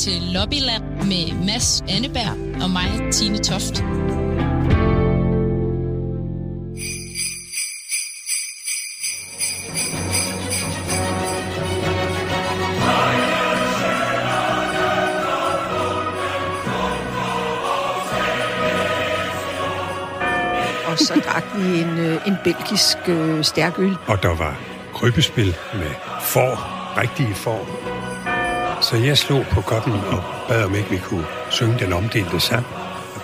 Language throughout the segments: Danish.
til Lobbyland med Mads Anneberg og mig, Tine Toft. og så drak vi en, øh, en belgisk øh, stærk øl. Og der var krybespil med får, rigtige får. Så jeg slog på koppen og bad om ikke vi kunne synge den omdelte sang.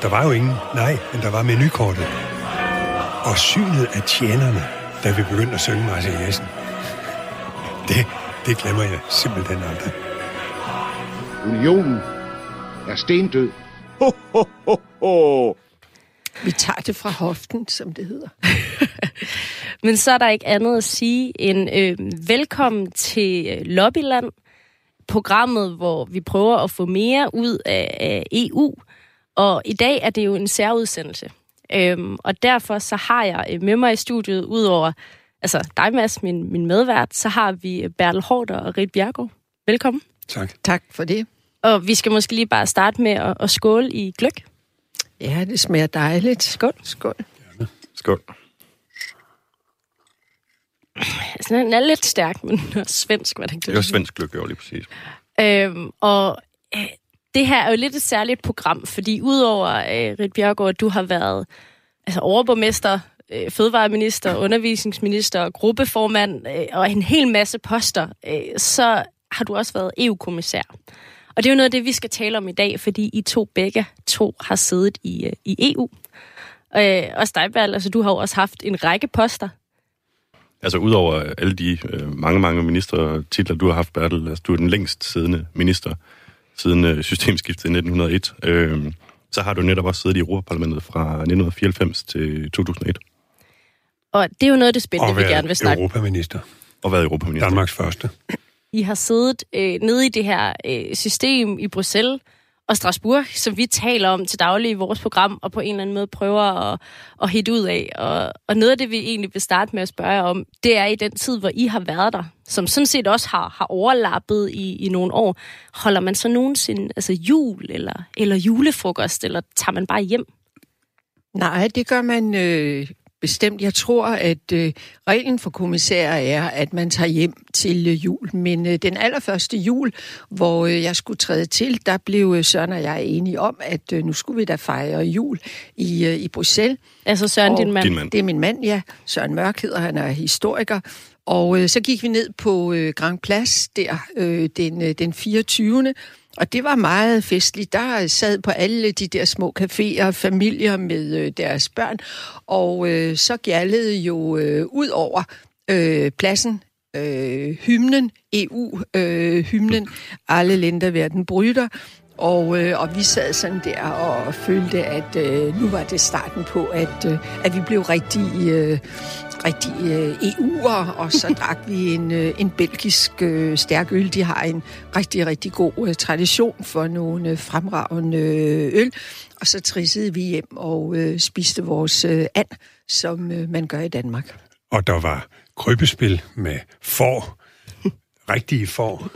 Der var jo ingen, nej, men der var menukortet. Og synet af tjenerne, da vi begyndte at synge Marcia Jessen. Det, det glemmer jeg simpelthen aldrig. Unionen er stendød. Ho, ho, ho, ho. Vi tager det fra hoften, som det hedder. Men så er der ikke andet at sige end øh, velkommen til øh, Lobbyland, programmet, hvor vi prøver at få mere ud af, af EU. Og i dag er det jo en særudsendelse. Øhm, og derfor så har jeg øh, med mig i studiet, udover altså dig, Mads, min, min medvært, så har vi øh, Bertel Hårder og Rit Bjergård. Velkommen. Tak. Tak for det. Og vi skal måske lige bare starte med at, at skåle i gløk. Ja, det smager dejligt. Skål. Skål. Skål. Altså, den er lidt stærk, men den er svensk, var det ikke Det er jo svensk lykke, lige præcis. Øhm, og øh, det her er jo lidt et særligt program, fordi udover øh, Rit Bjergård, du har været altså, overborgmester, øh, fødevareminister, undervisningsminister, gruppeformand øh, og en hel masse poster, øh, så har du også været EU-kommissær. Og det er jo noget af det, vi skal tale om i dag, fordi I to begge to har siddet i, øh, i EU. Øh, og Steinberg, altså du har jo også haft en række poster. Altså udover alle de øh, mange, mange ministertitler, du har haft, Bertel, altså du er den længst siddende minister siden øh, systemskiftet i 1901, øh, så har du netop også siddet i Europaparlamentet fra 1994 til 2001 Og det er jo noget af det spændende, vi gerne vil snakke europaminister. og været europaminister. Danmarks første. I har siddet øh, nede i det her øh, system i Bruxelles og Strasbourg, som vi taler om til daglig i vores program, og på en eller anden måde prøver at, at hitte ud af. Og, og noget af det, vi egentlig vil starte med at spørge jer om, det er i den tid, hvor I har været der, som sådan set også har, har overlappet i, i nogle år. Holder man så nogensinde altså jul eller, eller julefrokost, eller tager man bare hjem? Nej, det gør man øh, bestemt. Jeg tror, at øh, reglen for kommissærer er, at man tager hjem til øh, jul. Men øh, den allerførste jul, hvor øh, jeg skulle træde til, der blev øh, Søren og jeg enige om, at øh, nu skulle vi da fejre jul i, øh, i Bruxelles. Altså Søren, Og din mand. Din mand. Det er min mand, ja. Søren Mørk hedder han, er historiker. Og øh, så gik vi ned på øh, Grand Place der øh, den, øh, den 24. Og det var meget festligt. Der sad på alle de der små caféer familier med øh, deres børn. Og øh, så gjaldede jo øh, ud over øh, pladsen øh, hymnen, EU-hymnen, øh, alle lænder verden bryder. Og, øh, og vi sad sådan der og følte, at øh, nu var det starten på, at, øh, at vi blev rigtig, øh, rigtig øh, EU'er, og så drak vi en, øh, en belgisk øh, stærk øl. De har en rigtig, rigtig god tradition for nogle fremragende øl. Og så trissede vi hjem og spiste vores and, som man gør i Danmark. Og der var krybespil med får, rigtige får,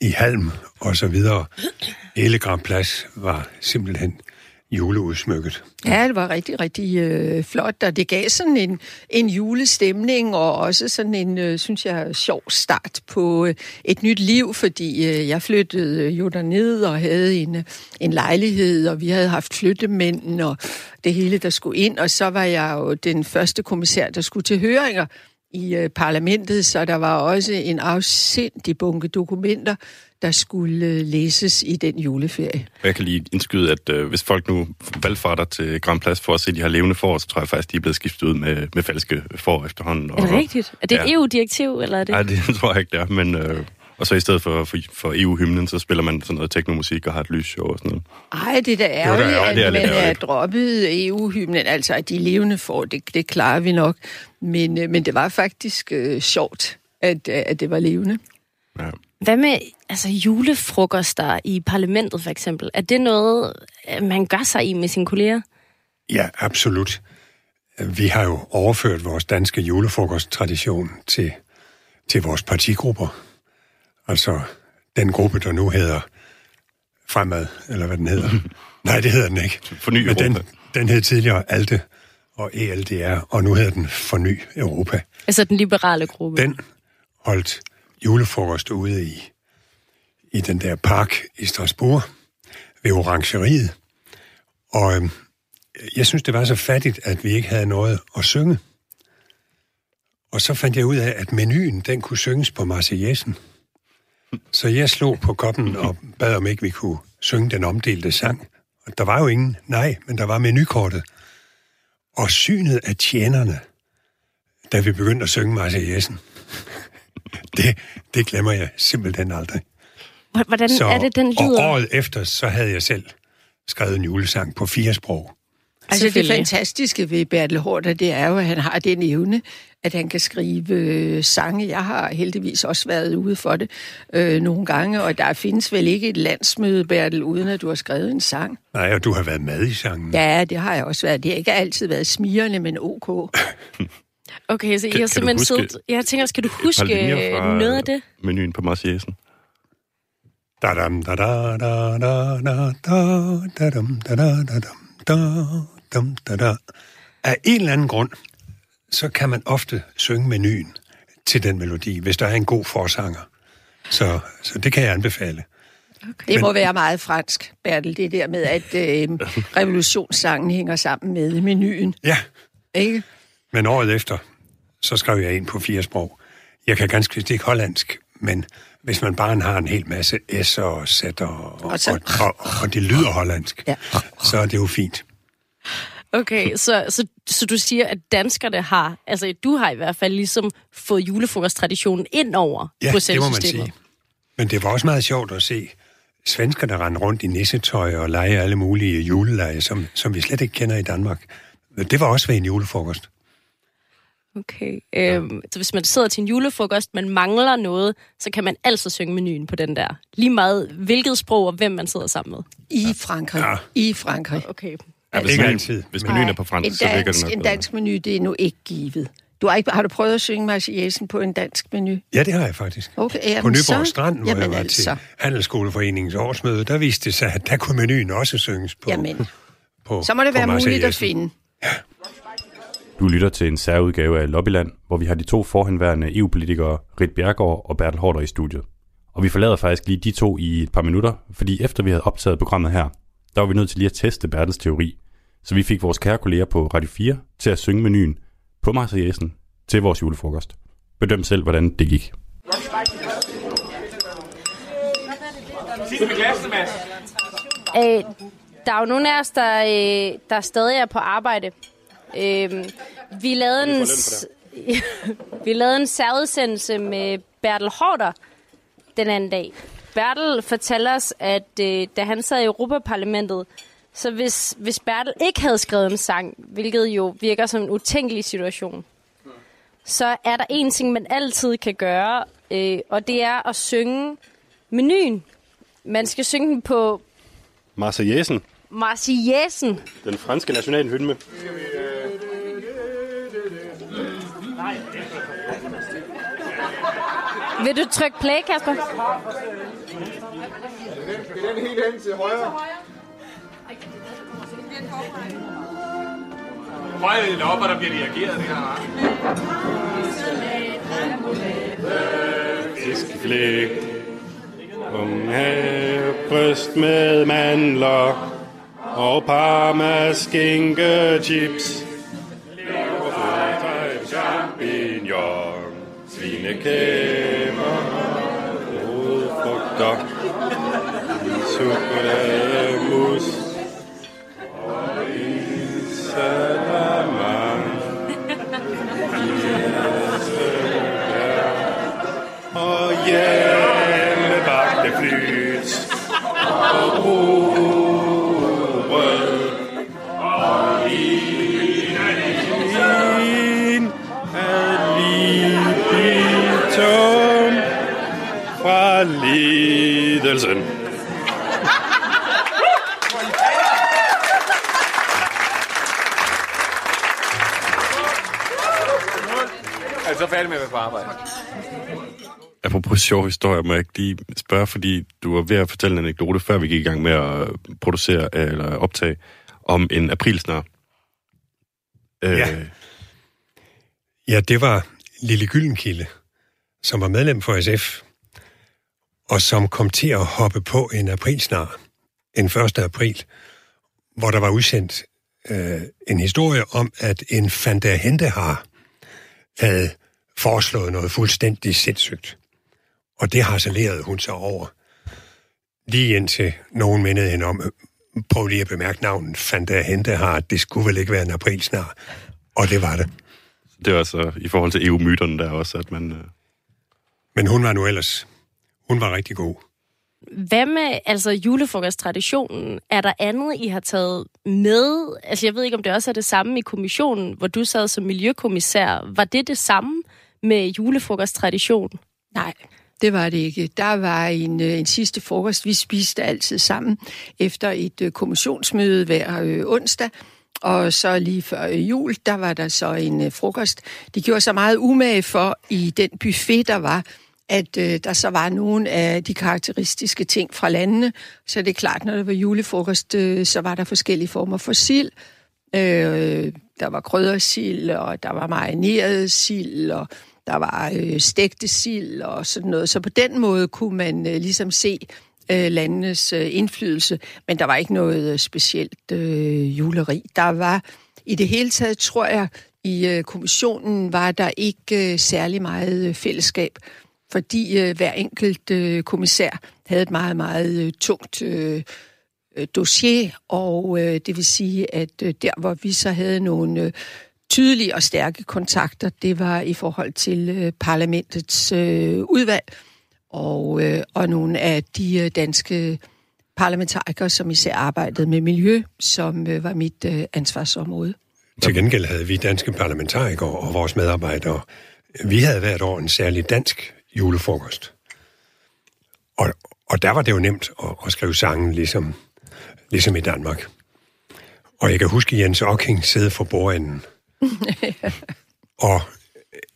i halm og så videre. Hele Grand Plads var simpelthen juleudsmykket. Ja, det var rigtig, rigtig øh, flot, og det gav sådan en, en julestemning, og også sådan en, øh, synes jeg, sjov start på øh, et nyt liv, fordi øh, jeg flyttede øh, jo derned og havde en, øh, en lejlighed, og vi havde haft flyttemænd og det hele, der skulle ind, og så var jeg jo den første kommissær, der skulle til høringer i øh, parlamentet, så der var også en afsindig bunke dokumenter, der skulle øh, læses i den juleferie. Og jeg kan lige indskyde, at øh, hvis folk nu valgfarter til Grand Plads for at se de her levende får, så tror jeg faktisk, de er blevet skiftet ud med, med falske får efterhånden. Er det rigtigt? Er det et Ja. EU-direktiv, eller er det? Nej, det tror jeg ikke, det er. Men, øh, og så i stedet for, for, for EU-hymnen, så spiller man sådan noget teknomusik og har et lysshow og sådan noget. Ej, det er da ærgerligt, ærgerligt, det er at lidt man er ærgerligt. droppet EU-hymnen. Altså, at de levende får, det, det klarer vi nok. Men, øh, men det var faktisk øh, sjovt, at, øh, at det var levende. Ja. Hvad med altså, julefrokoster i parlamentet for eksempel? Er det noget, øh, man gør sig i med sine kolleger? Ja, absolut. Vi har jo overført vores danske julefrokosttradition til, til vores partigrupper. Altså den gruppe, der nu hedder Fremad, eller hvad den hedder. Nej, det hedder den ikke. Forny Men den, Europa. den hed tidligere ALDE og ELDR, og nu hedder den Forny Europa. Altså den liberale gruppe. Den holdt julefrokost ude i, i den der park i Strasbourg ved orangeriet. Og øhm, jeg synes, det var så fattigt, at vi ikke havde noget at synge. Og så fandt jeg ud af, at menuen, den kunne synges på Marseillesen. Så jeg slog på koppen og bad om ikke vi kunne synge den omdelte sang. Og der var jo ingen, nej, men der var menukortet. Og synet af tjenerne, da vi begyndte at synge Marseillesen, det, det glemmer jeg simpelthen aldrig. Hvordan så, er det, den Og lyder? året efter, så havde jeg selv skrevet en julesang på fire sprog. Altså det fantastiske ved Bertel Hårder, det er jo, at han har den evne, at han kan skrive øh, sange. Jeg har heldigvis også været ude for det øh, nogle gange, og der findes vel ikke et landsmøde, Bertel, uden at du har skrevet en sang. Nej, og du har været med i sangen. Ja, det har jeg også været. Det har ikke altid været smirrende, men ok. Okay, så I Kan- har kan du simpelthen siddet... Jeg tænker, skal du huske fra, noget af det? Menuen på Marseillesen. Da dam da da da da da da da dam da da da dam da dam da da. Af en eller anden grund, så kan man ofte synge menuen til den melodi, hvis der er en god forsanger. Så, så det kan jeg anbefale. Det må være meget fransk, Bertel, det der med, at øh, revolutionssangen hænger sammen med menuen. Ja, Ikke? men året efter, så skrev jeg ind på fire sprog. Jeg kan ganske vist ikke hollandsk, men hvis man bare har en hel masse S'er og Z'er, og, og, Og så- og, og, og det lyder hollandsk, Ja. så er det jo fint. Okay, så, så, så du siger, at danskerne har... Altså, du har i hvert fald ligesom fået julefrokosttraditionen ind over Ja, det må man sige. Men det var også meget sjovt at se svenskerne rende rundt i nissetøj og lege alle mulige juleleje, som, som vi slet ikke kender i Danmark. Men Det var også ved en julefrokost. Okay. Øhm, så hvis man sidder til en julefrokost, man mangler noget, så kan man altså synge menuen på den der. Lige meget hvilket sprog og hvem man sidder sammen med. I Frankrig. Ja. I Frankrig. Okay. Ja, hvis Ikke menuen- altid, Hvis men- menuen er på fransk, en så dansk, nok en bedre. dansk menu, det er nu ikke givet. Du har, ikke, har du prøvet at synge Marseillaisen på en dansk menu? Ja, det har jeg faktisk. Okay, jamen På Nyborg så- Strand, hvor jamen jeg var altså. til Handelsskoleforeningens årsmøde, der viste det sig, at der kunne menuen også synges på, Jamen, på så må det være muligt at finde. Du lytter til en særudgave af Lobbyland, hvor vi har de to forhenværende EU-politikere, Rit Bjergård og Bertel Hårder i studiet. Og vi forlader faktisk lige de to i et par minutter, fordi efter vi havde optaget programmet her, der var vi nødt til lige at teste Bertels teori. Så vi fik vores kære kolleger på Radio 4 til at synge menuen på Marseillaisen til vores julefrokost. Bedøm selv, hvordan det gik. Øh, der er jo nogle af os, der, øh, der stadig er på arbejde. Øh, vi lavede en, vi lavede en særudsendelse med Bertel Hårder den anden dag. Bertel fortæller os, at øh, da han sad i Europaparlamentet, så hvis, hvis Bertel ikke havde skrevet en sang, hvilket jo virker som en utænkelig situation, så er der en ting, man altid kan gøre, øh, og det er at synge menuen. Man skal synge den på Marseillesen, Marseillaisen. den franske nationalhymne. Vil du trykke play, Kasper? Høj lidt op, og der bliver reageret det her. Fiskeflæk. Bryst med mandler og parma skinke chips. Leverpostej, champignon, svinekæber, Sukre arbejde. Apropos sjov historie, må jeg ikke lige spørge, fordi du var ved at fortælle en anekdote, før vi gik i gang med at producere eller optage, om en aprilsnar. Øh, ja. Ja, det var Lille Gyllenkilde, som var medlem for SF, og som kom til at hoppe på en aprilsnar, en 1. april, hvor der var udsendt øh, en historie om, at en Fanta Hentehar havde foreslået noget fuldstændig sindssygt. Og det harcelerede hun sig over. Lige indtil nogen mindede hende om, prøv lige at bemærke navnet Fanta Hentehar, det skulle vel ikke være en aprilsnar. Og det var det. Det var altså i forhold til EU-myterne der også, at man... Øh... Men hun var nu ellers... Hun var rigtig god. Hvad med altså julefrokosttraditionen? Er der andet, I har taget med? Altså jeg ved ikke, om det også er det samme i kommissionen, hvor du sad som miljøkommissær. Var det det samme med julefrokosttradition? Nej, det var det ikke. Der var en, øh, en sidste frokost. Vi spiste altid sammen efter et øh, kommissionsmøde hver øh, onsdag. Og så lige før jul, der var der så en frokost. De gjorde så meget umage for i den buffet, der var, at øh, der så var nogle af de karakteristiske ting fra landene. Så det er klart, når der var julefrokost, øh, så var der forskellige former for sild. Øh, der var kryddersild, og der var marineret sild, og der var øh, stegte sild og sådan noget. Så på den måde kunne man øh, ligesom se øh, landenes øh, indflydelse, men der var ikke noget øh, specielt øh, juleri. Der var i det hele taget, tror jeg, i øh, kommissionen var der ikke øh, særlig meget øh, fællesskab fordi øh, hver enkelt øh, kommissær havde et meget, meget øh, tungt øh, øh dossier, og øh, det vil sige, at øh, der, hvor vi så havde nogle øh, tydelige og stærke kontakter, det var i forhold til øh, parlamentets øh, udvalg, og, øh, og nogle af de øh, danske parlamentarikere, som især arbejdede med miljø, som øh, var mit øh, ansvarsområde. Til gengæld havde vi danske parlamentarikere og vores medarbejdere, vi havde hvert år en særlig dansk julefrokost. Og, og der var det jo nemt at, at skrive sangen, ligesom, ligesom i Danmark. Og jeg kan huske Jens Ocking sidde for bordenden. og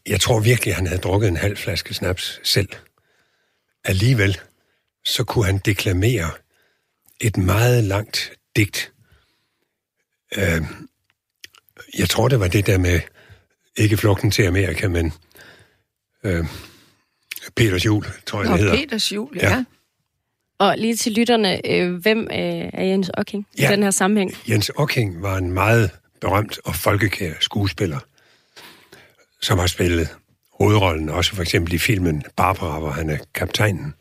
jeg tror virkelig, han havde drukket en halv flaske snaps selv. Alligevel, så kunne han deklamere et meget langt digt. Uh, jeg tror, det var det der med, ikke flugten til Amerika, men uh, Peters Jul, tror jeg, Nå, det hedder. Peters Jul, ja. ja. Og lige til lytterne, øh, hvem øh, er Jens Ocking ja, i den her sammenhæng? Jens Ocking var en meget berømt og folkekær skuespiller, som har spillet hovedrollen, også for eksempel i filmen Barbara, hvor han er kaptajnen.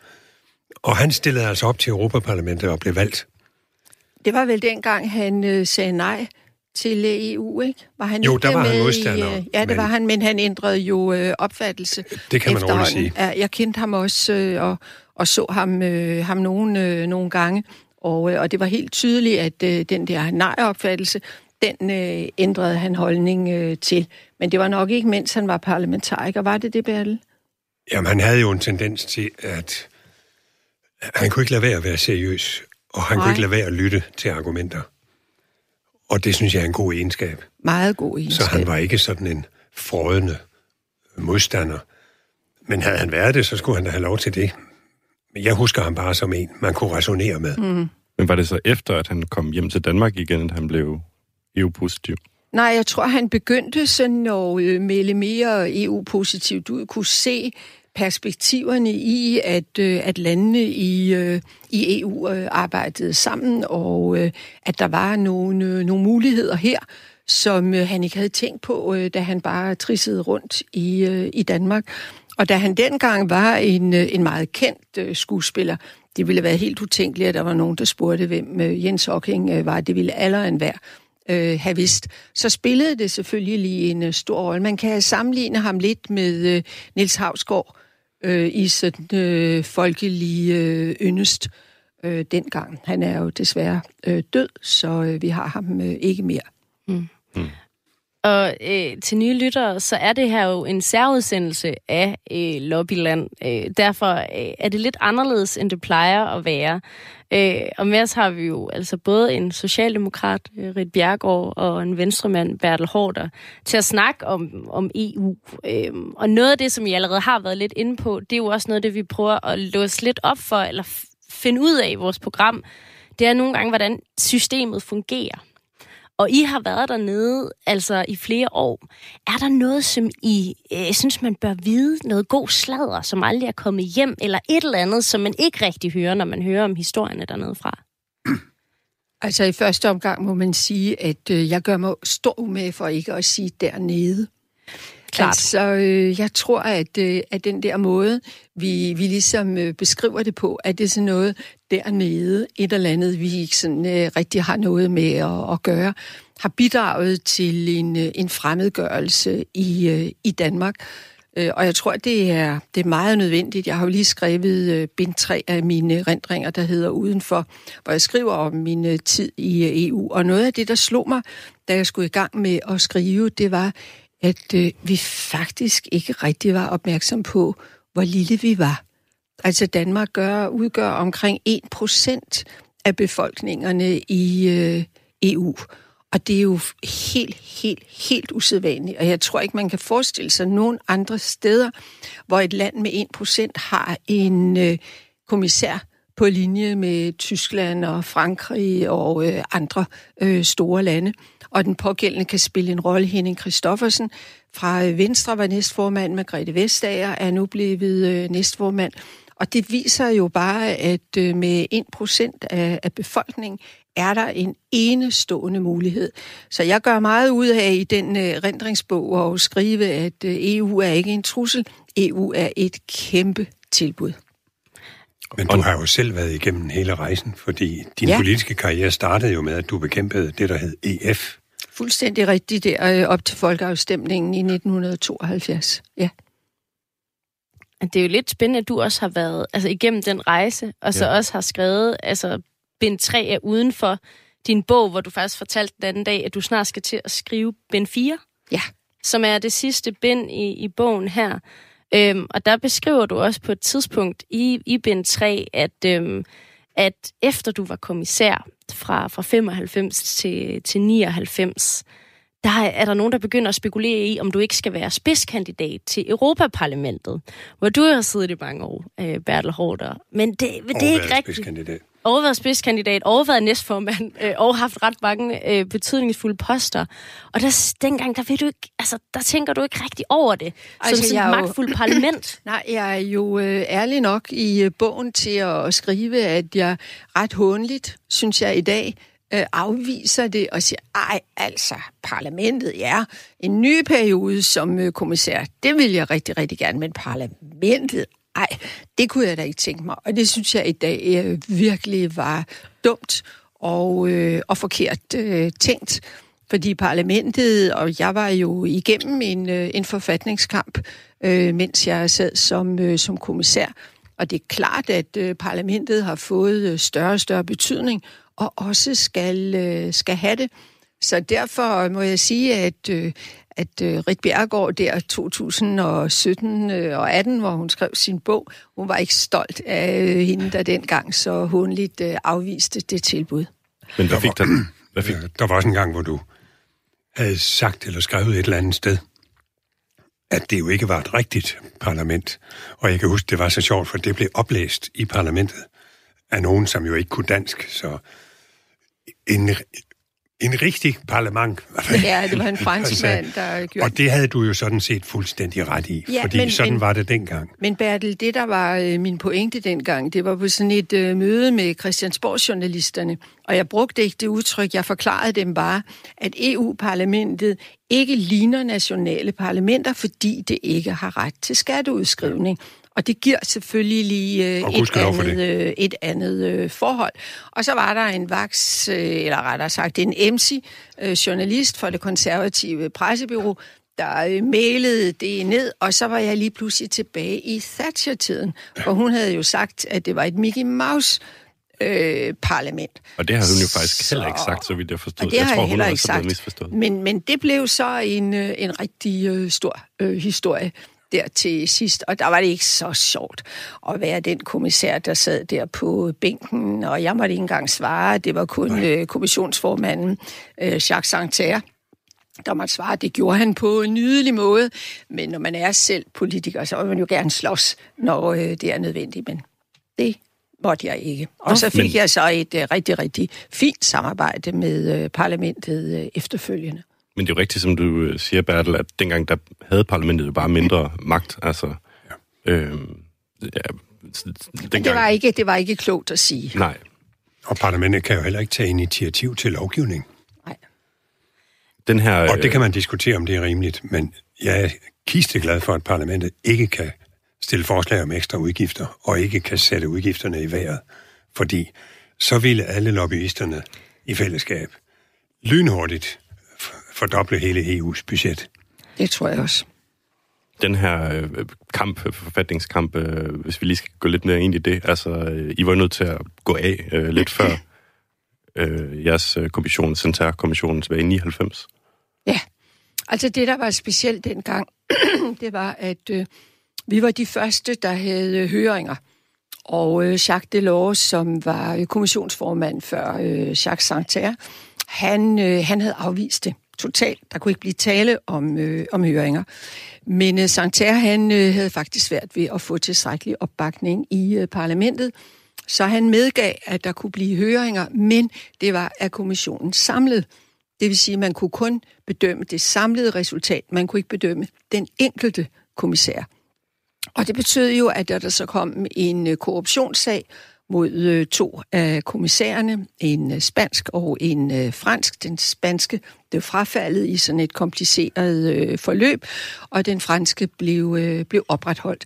Og han stillede altså op til Europaparlamentet og blev valgt. Det var vel dengang, han øh, sagde nej til EU, ikke? Var han jo, der var han modstander. I, øh, ja, det men, var han, men han ændrede jo øh, opfattelse. Det kan man roligt sige. Jeg kendte ham også, øh, og, og så ham, øh, ham nogle, øh, nogle gange, og, øh, og det var helt tydeligt, at øh, den der nej-opfattelse, den øh, ændrede han holdning øh, til. Men det var nok ikke, mens han var parlamentariker. Var det det, Bertel? Jamen, han havde jo en tendens til, at han kunne ikke lade være at være seriøs, og han Nej. kunne ikke lade være at lytte til argumenter. Og det synes jeg er en god egenskab. Meget god egenskab. Så han var ikke sådan en frødende modstander. Men havde han været det, så skulle han da have lov til det. Men jeg husker ham bare som en, man kunne resonere med. Mm. Men var det så efter, at han kom hjem til Danmark igen, at han blev EU-positiv? Nej, jeg tror, han begyndte sådan at øh, melde mere EU-positivt ud. Kunne se perspektiverne i, at, øh, at landene i, øh, i EU arbejdede sammen, og at der var nogle, nogle muligheder her, som han ikke havde tænkt på, da han bare trissede rundt i, i Danmark. Og da han dengang var en, en meget kendt skuespiller, det ville være helt utænkeligt, at der var nogen, der spurgte, hvem Jens Hocking var. Det ville alderen være øh, have vidst, så spillede det selvfølgelig lige en stor rolle. Man kan sammenligne ham lidt med øh, Nils Havsgaard, øh, i sådan øh, folkelige øh, yndest øh, dengang. Han er jo desværre øh, død, så øh, vi har ham øh, ikke mere. Mm. Mm. Og øh, til nye lyttere, så er det her jo en særudsendelse af øh, Lobbyland. Øh, derfor øh, er det lidt anderledes, end det plejer at være. Øh, og med os har vi jo altså både en socialdemokrat, øh, Rit Bjergård, og en venstremand, Bertel Hårder, til at snakke om, om EU. Øh, og noget af det, som I allerede har været lidt inde på, det er jo også noget af det, vi prøver at låse lidt op for, eller finde ud af i vores program. Det er nogle gange, hvordan systemet fungerer. Og I har været dernede altså i flere år. Er der noget, som I øh, synes, man bør vide? Noget god sladder, som aldrig er kommet hjem? Eller et eller andet, som man ikke rigtig hører, når man hører om historierne dernede fra? Altså i første omgang må man sige, at øh, jeg gør mig stor umage for ikke at sige dernede. Klart. Altså, øh, jeg tror, at, øh, at den der måde, vi, vi ligesom øh, beskriver det på, at det er sådan noget dernede, et eller andet, vi ikke sådan øh, rigtig har noget med at, at gøre, har bidraget til en, øh, en fremmedgørelse i, øh, i Danmark. Øh, og jeg tror, det er, det er meget nødvendigt. Jeg har jo lige skrevet øh, bind 3 af mine rendringer, der hedder Udenfor, hvor jeg skriver om min øh, tid i øh, EU. Og noget af det, der slog mig, da jeg skulle i gang med at skrive, det var, at øh, vi faktisk ikke rigtig var opmærksom på, hvor lille vi var. Altså Danmark gør, udgør omkring 1% af befolkningerne i øh, EU. Og det er jo helt, helt, helt usædvanligt. Og jeg tror ikke, man kan forestille sig nogen andre steder, hvor et land med 1% har en øh, kommissær på linje med Tyskland og Frankrig og øh, andre øh, store lande og den pågældende kan spille en rolle. Henning Christoffersen fra øh, Venstre var næstformand, Margrethe Vestager er nu blevet øh, næstformand. Og det viser jo bare, at øh, med 1% af, af befolkningen er der en enestående mulighed. Så jeg gør meget ud af i den rendringsbog at skrive, at EU er ikke en trussel. EU er et kæmpe tilbud. Men du har jo selv været igennem hele rejsen, fordi din ja. politiske karriere startede jo med, at du bekæmpede det, der hed EF, fuldstændig rigtigt der øh, op til folkeafstemningen i 1972. Ja. Det er jo lidt spændende, at du også har været altså, igennem den rejse, og så ja. også har skrevet altså, bind 3 er udenfor din bog, hvor du faktisk fortalte den anden dag, at du snart skal til at skrive bind 4. Ja. Som er det sidste bind i, i bogen her. Øhm, og der beskriver du også på et tidspunkt i, i bind 3, at, øhm, at efter du var kommissær, fra, fra 95 til, til 99, der er der nogen, der begynder at spekulere i, om du ikke skal være spidskandidat til Europaparlamentet, hvor du har siddet i mange år, øh, Bertel Hårder. Men det, det er ikke rigtigt overvejet spidskandidat, overvejet næstformand, øh, og haft ret mange øh, betydningsfulde poster. Og der, dengang, der, ved du ikke, altså, der tænker du ikke rigtig over det, altså, som et magtfuldt parlament. Nej, jeg er jo øh, ærlig nok i øh, bogen til at skrive, at jeg ret håndligt, synes jeg i dag, øh, afviser det og siger, ej, altså, parlamentet, ja, en ny periode som øh, kommissær, det vil jeg rigtig, rigtig gerne, men parlamentet, ej, det kunne jeg da ikke tænke mig. Og det synes jeg i dag øh, virkelig var dumt og, øh, og forkert øh, tænkt. Fordi parlamentet, og jeg var jo igennem en, øh, en forfatningskamp, øh, mens jeg sad som, øh, som kommissær. Og det er klart, at øh, parlamentet har fået øh, større og større betydning, og også skal, øh, skal have det. Så derfor må jeg sige, at, øh, at øh, Rit Bjergård der 2017 øh, og 18, hvor hun skrev sin bog, hun var ikke stolt af øh, hende, der dengang så hundligt øh, afviste det tilbud. Men hvad fik der? Hvad fik? Der var også en gang, hvor du havde sagt eller skrevet et eller andet sted, at det jo ikke var et rigtigt parlament. Og jeg kan huske, det var så sjovt, for det blev oplæst i parlamentet af nogen, som jo ikke kunne dansk. Så en, en rigtig parlament. Ja, det var en franskmand, der gjorde Og det havde du jo sådan set fuldstændig ret i, ja, fordi men, sådan men, var det dengang. Men Bertel, det der var øh, min pointe dengang, det var på sådan et øh, møde med Christiansborg journalisterne, og jeg brugte ikke det udtryk, jeg forklarede dem bare, at EU-parlamentet ikke ligner nationale parlamenter, fordi det ikke har ret til skatteudskrivning. Ja. Og det giver selvfølgelig lige øh, et, andet, øh, et andet øh, forhold. Og så var der en vaks, øh, eller rettere sagt en MC, øh, journalist for det konservative pressebyrå, der øh, mailede det ned, og så var jeg lige pludselig tilbage i Thatcher-tiden, hvor hun havde jo sagt, at det var et Mickey Mouse øh, parlament. Og det har hun jo faktisk så, heller ikke sagt, så vidt jeg forstod. Og det har jeg tror, jeg heller hun ikke sagt. misforstået. Men, men det blev så en, øh, en rigtig øh, stor øh, historie der til sidst, og der var det ikke så sjovt at være den kommissær, der sad der på bænken, og jeg måtte ikke engang svare. Det var kun øh, kommissionsformanden øh, Jacques Santerre, der måtte svare. Det gjorde han på en nydelig måde, men når man er selv politiker, så vil man jo gerne slås, når øh, det er nødvendigt, men det måtte jeg ikke. Og så fik jeg så et uh, rigtig, rigtig fint samarbejde med parlamentet efterfølgende. Men det er jo rigtigt, som du siger, Bertel, at dengang der havde parlamentet jo bare mindre magt. Altså, ja. øh, ja, dengang... det, var ikke, det var ikke klogt at sige. Nej. Og parlamentet kan jo heller ikke tage initiativ til lovgivning. Nej. Den her, og det kan man diskutere, om det er rimeligt, men jeg er kisteglad for, at parlamentet ikke kan stille forslag om ekstra udgifter, og ikke kan sætte udgifterne i vejret. Fordi så ville alle lobbyisterne i fællesskab lynhurtigt fordoble hele EU's budget. Det tror jeg også. Den her øh, kamp, forfatningskamp, øh, hvis vi lige skal gå lidt mere ind i det, altså, øh, I var nødt til at gå af øh, lidt før øh, jeres øh, kommission, Centær-kommissionen tilbage i 99. Ja, altså det, der var specielt dengang, det var, at øh, vi var de første, der havde høringer. Og øh, Jacques Delors, som var kommissionsformand før øh, Jacques Santerre, han, øh, han havde afvist det totalt. Der kunne ikke blive tale om, øh, om høringer. Men øh, Santerre, han øh, havde faktisk svært ved at få tilstrækkelig opbakning i øh, parlamentet. Så han medgav, at der kunne blive høringer, men det var af kommissionen samlet. Det vil sige, at man kunne kun bedømme det samlede resultat. Man kunne ikke bedømme den enkelte kommissær. Og det betød jo, at der så kom en øh, korruptionssag mod øh, to af kommissærerne, en øh, spansk og en øh, fransk. Den spanske blev frafaldet i sådan et kompliceret forløb, og den franske blev, blev opretholdt.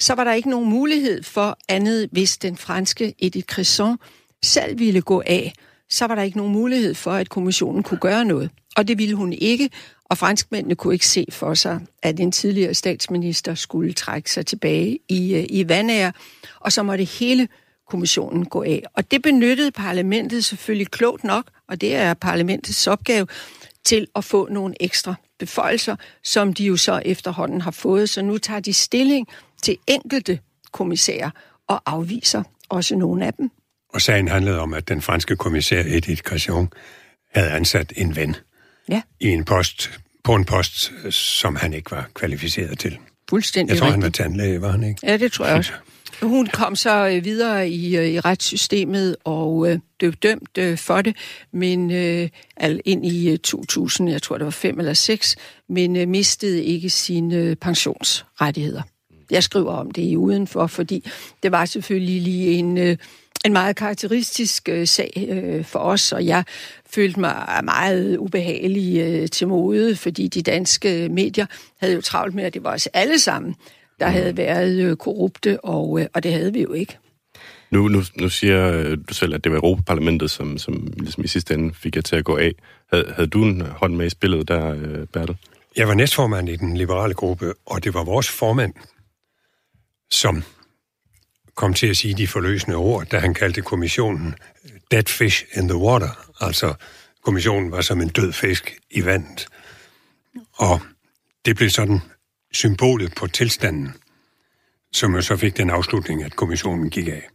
Så var der ikke nogen mulighed for andet, hvis den franske Edith Cresson selv ville gå af, så var der ikke nogen mulighed for, at kommissionen kunne gøre noget. Og det ville hun ikke, og franskmændene kunne ikke se for sig, at en tidligere statsminister skulle trække sig tilbage i, i vandære, og så måtte hele kommissionen gå af. Og det benyttede parlamentet selvfølgelig klogt nok, og det er parlamentets opgave, til at få nogle ekstra beføjelser, som de jo så efterhånden har fået. Så nu tager de stilling til enkelte kommissærer og afviser også nogle af dem. Og sagen handlede om, at den franske kommissær Edith Cresson havde ansat en ven ja. i en post, på en post, som han ikke var kvalificeret til. Fuldstændig Jeg tror, rigtigt. han var tandlæge, var han ikke? Ja, det tror jeg også. Hun kom så øh, videre i, øh, i retssystemet og øh, blev dømt øh, for det, men øh, ind i 2000, øh, jeg tror det var fem eller seks, men øh, mistede ikke sine øh, pensionsrettigheder. Jeg skriver om det i udenfor, fordi det var selvfølgelig lige en, øh, en meget karakteristisk øh, sag øh, for os, og jeg følte mig meget ubehagelig øh, til mode, fordi de danske medier havde jo travlt med, at det var os alle sammen, der mm. havde været øh, korrupte, og, øh, og det havde vi jo ikke. Nu, nu, nu siger øh, du selv, at det var Europaparlamentet, som, som ligesom i sidste ende fik jer til at gå af. Havde, havde du en hånd med i spillet der, øh, Bertel? Jeg var næstformand i den liberale gruppe, og det var vores formand, som kom til at sige de forløsende ord, da han kaldte kommissionen øh, dead fish in the water. Altså, kommissionen var som en død fisk i vandet. Og det blev sådan symbolet på tilstanden, som jo så fik den afslutning, at kommissionen gik af.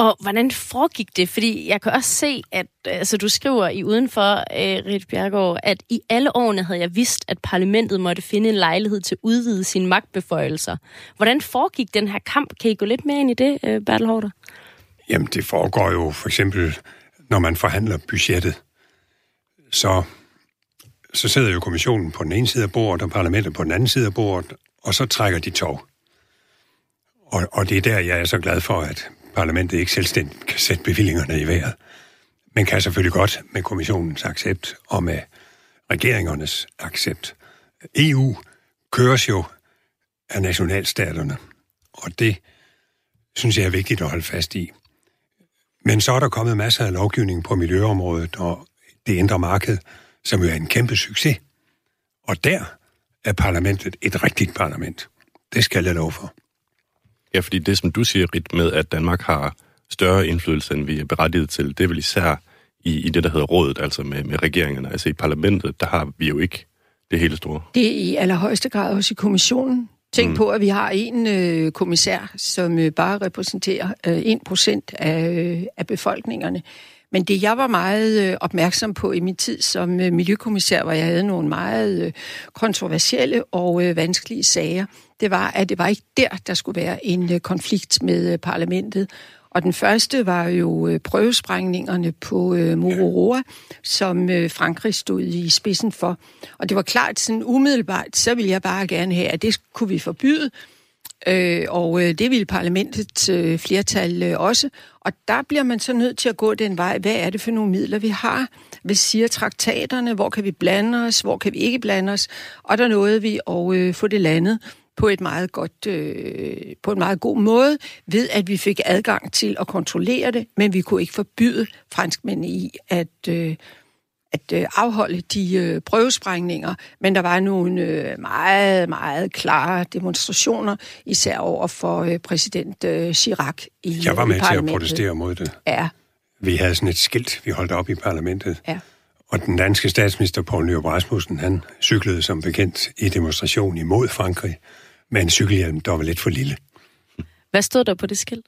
Og hvordan foregik det? Fordi jeg kan også se, at øh, altså, du skriver i udenfor, øh, Rit Bjergård, at i alle årene havde jeg vidst, at parlamentet måtte finde en lejlighed til at udvide sine magtbeføjelser. Hvordan foregik den her kamp? Kan I gå lidt mere ind i det, øh, Bertel Hårder? Jamen, det foregår jo for eksempel, når man forhandler budgettet. Så, så sidder jo kommissionen på den ene side af bordet, og parlamentet på den anden side af bordet, og så trækker de tog. Og, og det er der, jeg er så glad for, at parlamentet ikke selvstændigt kan sætte bevillingerne i vejret. Men kan selvfølgelig godt med kommissionens accept og med regeringernes accept. EU køres jo af nationalstaterne, og det synes jeg er vigtigt at holde fast i. Men så er der kommet masser af lovgivning på miljøområdet og det indre marked, som jo er en kæmpe succes. Og der er parlamentet et rigtigt parlament. Det skal jeg love for. Ja, fordi det, som du siger, Rit, med at Danmark har større indflydelse, end vi er berettiget til. Det er vel især i, i det, der hedder rådet, altså med, med regeringerne. Altså i parlamentet, der har vi jo ikke det hele store. Det er i allerhøjeste grad også i kommissionen. Tænk mm. på, at vi har en øh, kommissær, som øh, bare repræsenterer øh, 1% af, øh, af befolkningerne. Men det, jeg var meget øh, opmærksom på i min tid som øh, miljøkommissær, hvor jeg havde nogle meget øh, kontroversielle og øh, vanskelige sager, det var, at det var ikke der, der skulle være en øh, konflikt med øh, parlamentet. Og den første var jo øh, prøvesprængningerne på Mururoa, som Frankrig stod i spidsen for. Og det var klart sådan umiddelbart, så ville jeg bare gerne have, at det kunne vi forbyde. Øh, og det ville parlamentets øh, flertal øh, også. Og der bliver man så nødt til at gå den vej. Hvad er det for nogle midler, vi har? Hvad siger traktaterne? Hvor kan vi blande os? Hvor kan vi ikke blande os? Og der nåede vi at øh, få det landet på et meget godt, øh, på en meget god måde, ved at vi fik adgang til at kontrollere det, men vi kunne ikke forbyde franskmændene i at, øh, at øh, afholde de øh, prøvesprængninger, men der var nogle øh, meget, meget klare demonstrationer, især over for øh, præsident øh, Chirac i Jeg var med til at protestere mod det. Ja. Vi havde sådan et skilt, vi holdt op i parlamentet. Ja. Og den danske statsminister Poul Nyrup Rasmussen, han cyklede som bekendt i demonstration imod Frankrig med en cykelhjelm, der var lidt for lille. Hvad stod der på det skilt?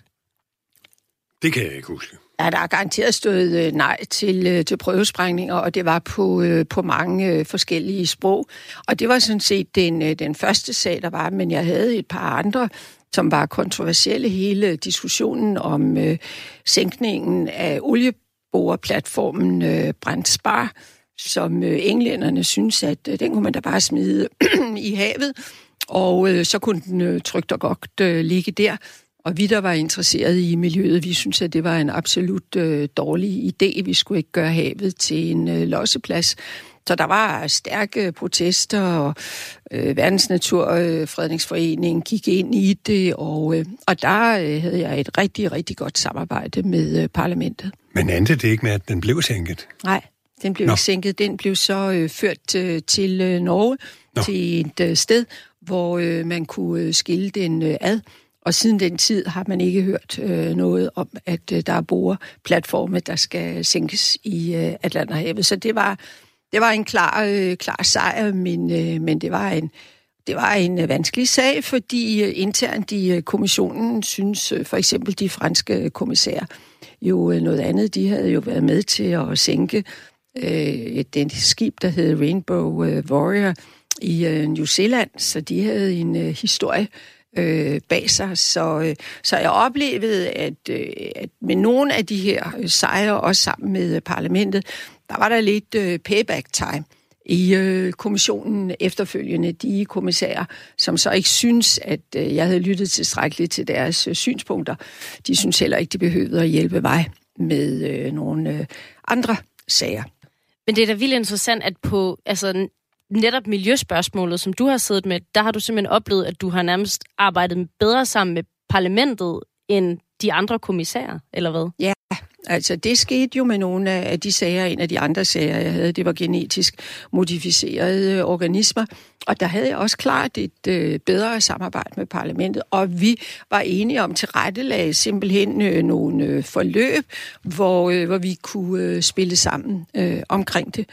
Det kan jeg ikke huske. Ja, der er garanteret stået øh, nej til, øh, til prøvesprængninger, og det var på, øh, på mange øh, forskellige sprog. Og det var sådan set den, øh, den første sag, der var, men jeg havde et par andre, som var kontroversielle. Hele diskussionen om øh, sænkningen af olieboreplatformen øh, Brent Spar, som øh, englænderne synes, at øh, den kunne man da bare smide i havet, og øh, så kunne den øh, trygt og godt øh, ligge der. Og vi, der var interesseret i miljøet, vi synes, at det var en absolut øh, dårlig idé. Vi skulle ikke gøre havet til en øh, losseplads. Så der var stærke protester, og øh, Verdens Naturfredningsforening øh, gik ind i det, og, øh, og der øh, havde jeg et rigtig, rigtig godt samarbejde med øh, parlamentet. Men endte det ikke med, at den blev sænket? Nej, den blev Nå. ikke sænket. Den blev så øh, ført øh, til øh, Norge, Nå. til et øh, sted, hvor øh, man kunne øh, skille den øh, ad. Og siden den tid har man ikke hørt øh, noget om, at øh, der er boreplatforme, der skal sænkes i øh, Atlanterhavet. Så det var, det var en klar, øh, klar sejr, men, øh, men det var en, det var en øh, vanskelig sag, fordi øh, internt i øh, kommissionen synes øh, for eksempel de franske kommissærer jo øh, noget andet. De havde jo været med til at sænke øh, et, et skib, der hed Rainbow øh, Warrior i øh, New Zealand, så de havde en øh, historie øh, bag sig. Så, øh, så jeg oplevede, at, øh, at med nogle af de her øh, sejre, også sammen med øh, parlamentet, der var der lidt øh, payback time i øh, kommissionen efterfølgende, de kommissærer, som så ikke synes, at øh, jeg havde lyttet tilstrækkeligt til deres øh, synspunkter. De synes heller ikke, de behøvede at hjælpe mig med øh, nogle øh, andre sager. Men det er da vildt interessant, at på altså, netop miljøspørgsmålet, som du har siddet med, der har du simpelthen oplevet, at du har nærmest arbejdet bedre sammen med parlamentet end de andre kommissærer, eller hvad? Ja, altså det skete jo med nogle af de sager. En af de andre sager, jeg havde, det var genetisk modificerede øh, organismer. Og der havde jeg også klart et øh, bedre samarbejde med parlamentet, og vi var enige om til rettelag simpelthen øh, nogle øh, forløb, hvor, øh, hvor vi kunne øh, spille sammen øh, omkring det.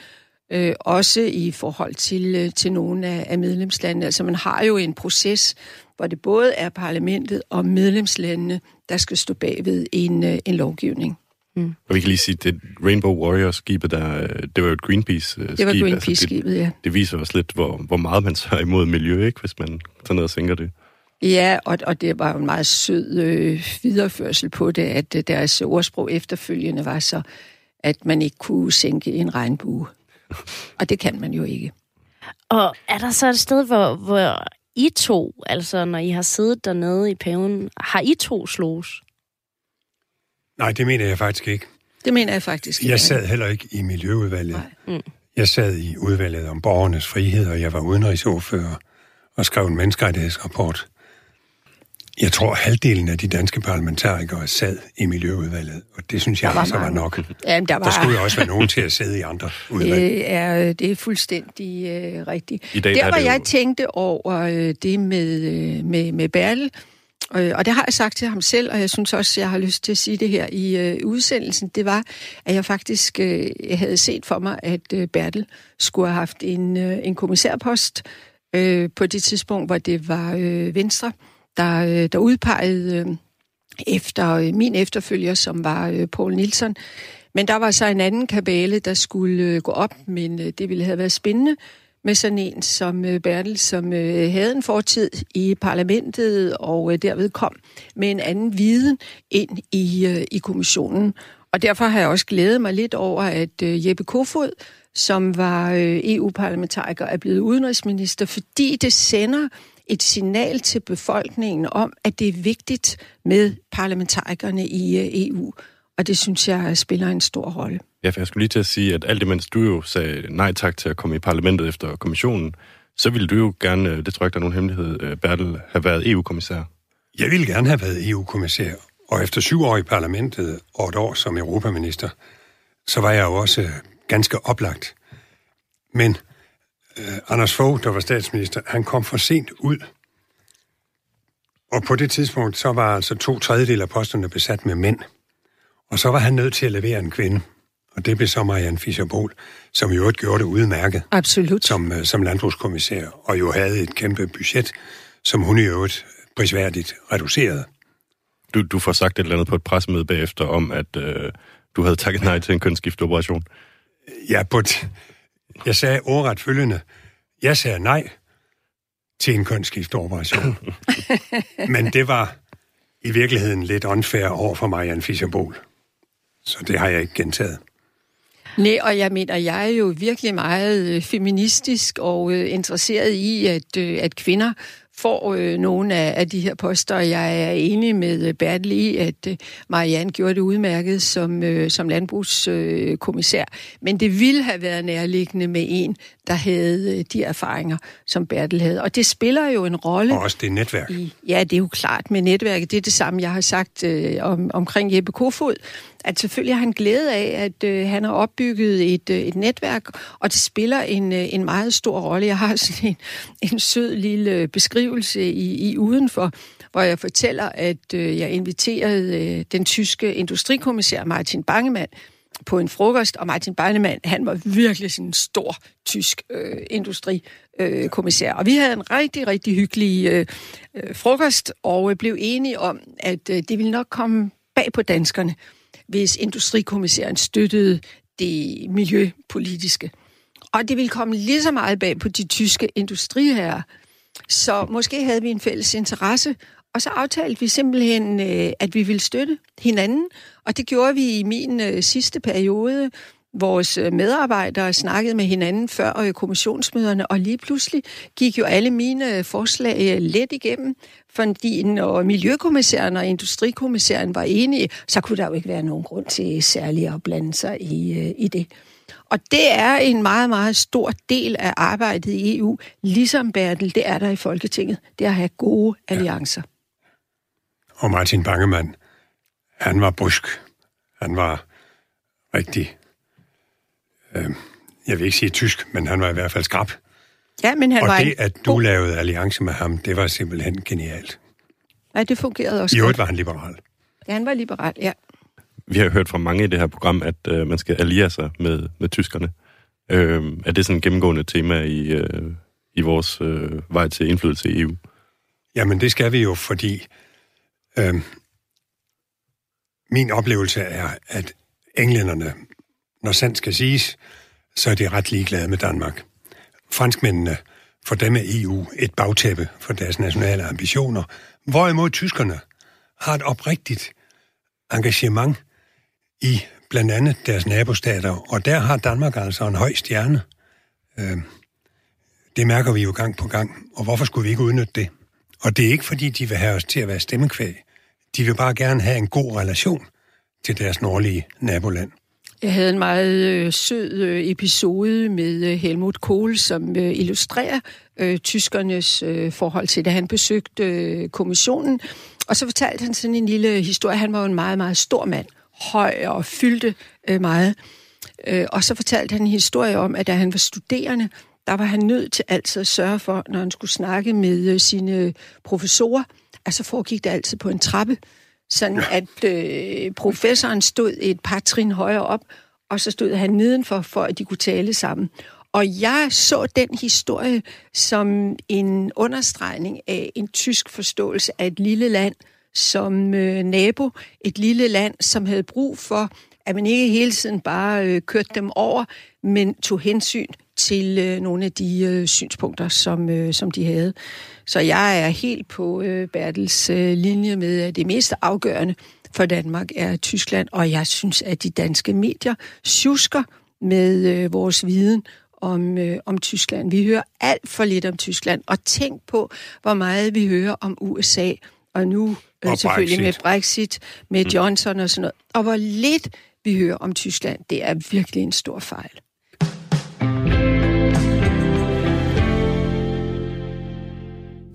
Øh, også i forhold til, øh, til nogle af, af medlemslandene. Altså man har jo en proces, hvor det både er parlamentet og medlemslandene, der skal stå bag ved en, øh, en lovgivning. Mm. Og vi kan lige sige, at det Rainbow Warrior-skibet, der, det var jo et Greenpeace-skib. Det var Greenpeace-skibet, altså, ja. Det viser også lidt, hvor, hvor meget man så er imod miljø, ikke, hvis man tager ned og sænker det. Ja, og, og det var jo en meget sød øh, videreførsel på det, at øh, deres ordsprog efterfølgende var så, at man ikke kunne sænke en regnbue. og det kan man jo ikke. Og er der så et sted, hvor, hvor I to, altså når I har siddet dernede i paven, har I to slås? Nej, det mener jeg faktisk ikke. Det mener jeg faktisk ikke. Jeg sad heller ikke i Miljøudvalget. Mm. Jeg sad i udvalget om borgernes frihed, og jeg var udenrigsordfører og skrev en menneskerettighedsrapport. Jeg tror, halvdelen af de danske parlamentarikere sad i Miljøudvalget, og det synes jeg Der var altså var mange. nok. Jamen, der, var, Der skulle jo også være nogen til at sidde i andre udvalg. Det er, det er fuldstændig øh, rigtigt. I dag Der, er hvor det jo- jeg tænkte over øh, det med, øh, med, med Bertel, Øh, og det har jeg sagt til ham selv, og jeg synes også, jeg har lyst til at sige det her i øh, udsendelsen, det var, at jeg faktisk øh, jeg havde set for mig, at øh, Bertel skulle have haft en, øh, en kommissærpost øh, på det tidspunkt, hvor det var øh, Venstre, der, øh, der udpegede øh, efter øh, min efterfølger, som var øh, Paul Nielsen. Men der var så en anden kabale, der skulle øh, gå op, men øh, det ville have været spændende med sådan en som øh, Bertel, som øh, havde en fortid i parlamentet og øh, derved kom med en anden viden ind i, i kommissionen. Og derfor har jeg også glædet mig lidt over, at Jeppe Kofod, som var EU-parlamentariker, er blevet udenrigsminister, fordi det sender et signal til befolkningen om, at det er vigtigt med parlamentarikerne i EU. Og det synes jeg spiller en stor rolle. Ja, for jeg skulle lige til at sige, at alt imens du jo sagde nej tak til at komme i parlamentet efter kommissionen, så ville du jo gerne, øh, det tror jeg ikke, der er nogen hemmelighed, øh, Bertel, have været EU-kommissær. Jeg ville gerne have været EU-kommissær, og efter syv år i parlamentet og et år som europaminister, så var jeg jo også øh, ganske oplagt. Men øh, Anders Fogh, der var statsminister, han kom for sent ud. Og på det tidspunkt, så var altså to tredjedel af posterne besat med mænd. Og så var han nødt til at levere en kvinde. Og det blev så Marianne fischer som jo gjorde det udmærket. Absolut. Som, øh, som landbrugskommissær, og jo havde et kæmpe budget, som hun i øvrigt prisværdigt reducerede. Du, du får sagt et eller andet på et pressemøde bagefter om, at øh, du havde takket nej til en kønsskifteoperation. Ja, på t- jeg sagde ordret følgende. Jeg sagde nej til en kønsskifteoperation. Men det var i virkeligheden lidt unfair over for Marianne fischer Så det har jeg ikke gentaget. Nej, og jeg mener, jeg er jo virkelig meget øh, feministisk og øh, interesseret i, at, øh, at kvinder får øh, nogle af, af de her poster. Jeg er enig med Bertel i, at øh, Marianne gjorde det udmærket som, øh, som landbrugskommissær. Øh, Men det ville have været nærliggende med en, der havde øh, de erfaringer, som Bertel havde. Og det spiller jo en rolle. Og også det netværk. I, ja, det er jo klart med netværket. Det er det samme, jeg har sagt øh, om, omkring Jeppe Kofod at selvfølgelig har han glæde af, at øh, han har opbygget et, øh, et netværk, og det spiller en, øh, en meget stor rolle. Jeg har sådan en, en sød lille beskrivelse i, i udenfor, hvor jeg fortæller, at øh, jeg inviterede øh, den tyske industrikommissær Martin Bangemann på en frokost, og Martin Bangemann, han var virkelig sådan en stor tysk øh, industrikommissær. Øh, og vi havde en rigtig, rigtig hyggelig øh, øh, frokost, og øh, blev enige om, at øh, det ville nok komme bag på danskerne, hvis industrikommissæren støttede det miljøpolitiske. Og det ville komme lige så meget bag på de tyske industriherrer. Så måske havde vi en fælles interesse, og så aftalte vi simpelthen, øh, at vi ville støtte hinanden. Og det gjorde vi i min øh, sidste periode. Vores øh, medarbejdere snakkede med hinanden før kommissionsmøderne, og lige pludselig gik jo alle mine forslag let igennem. Fordi når Miljøkommissæren og Industrikommissæren var enige, så kunne der jo ikke være nogen grund til særligt at blande sig i, øh, i det. Og det er en meget, meget stor del af arbejdet i EU, ligesom Bertel, det er der i Folketinget. Det er at have gode alliancer. Ja. Og Martin Bangemann, han var brusk. Han var rigtig, øh, jeg vil ikke sige tysk, men han var i hvert fald skrab. Ja, men han og var det, at du god... lavede alliance med ham, det var simpelthen genialt. Ja, det fungerede også I øvrigt var han liberal. Ja, han var liberal, ja. Vi har hørt fra mange i det her program, at øh, man skal alliere sig med, med tyskerne. Øh, er det sådan et gennemgående tema i, øh, i vores øh, vej til indflydelse i EU? Jamen, det skal vi jo, fordi øh, min oplevelse er, at englænderne, når sandt skal siges, så er de ret ligeglade med Danmark franskmændene, for dem er EU et bagtæppe for deres nationale ambitioner, hvorimod tyskerne har et oprigtigt engagement i blandt andet deres nabostater, og der har Danmark altså en høj stjerne. Øh, det mærker vi jo gang på gang, og hvorfor skulle vi ikke udnytte det? Og det er ikke, fordi de vil have os til at være stemmekvæg. De vil bare gerne have en god relation til deres nordlige naboland. Jeg havde en meget øh, sød øh, episode med øh, Helmut Kohl, som øh, illustrerer øh, tyskernes øh, forhold til det. Han besøgte øh, kommissionen, og så fortalte han sådan en lille historie. Han var jo en meget, meget stor mand, høj og fyldte øh, meget. Øh, og så fortalte han en historie om, at da han var studerende, der var han nødt til altid at sørge for, når han skulle snakke med øh, sine professorer, altså foregik det altid på en trappe, sådan at øh, professoren stod et par trin højere op, og så stod han nedenfor, for at de kunne tale sammen. Og jeg så den historie som en understregning af en tysk forståelse af et lille land som øh, nabo. Et lille land, som havde brug for, at man ikke hele tiden bare øh, kørte dem over, men tog hensyn til øh, nogle af de øh, synspunkter, som, øh, som de havde. Så jeg er helt på øh, Bertels øh, linje med, at det mest afgørende for Danmark er Tyskland, og jeg synes, at de danske medier tjusker med øh, vores viden om, øh, om Tyskland. Vi hører alt for lidt om Tyskland, og tænk på, hvor meget vi hører om USA, og nu øh, Og selvfølgelig Brexit. med Brexit, med Johnson og sådan noget. Og hvor lidt vi hører om Tyskland, det er virkelig en stor fejl.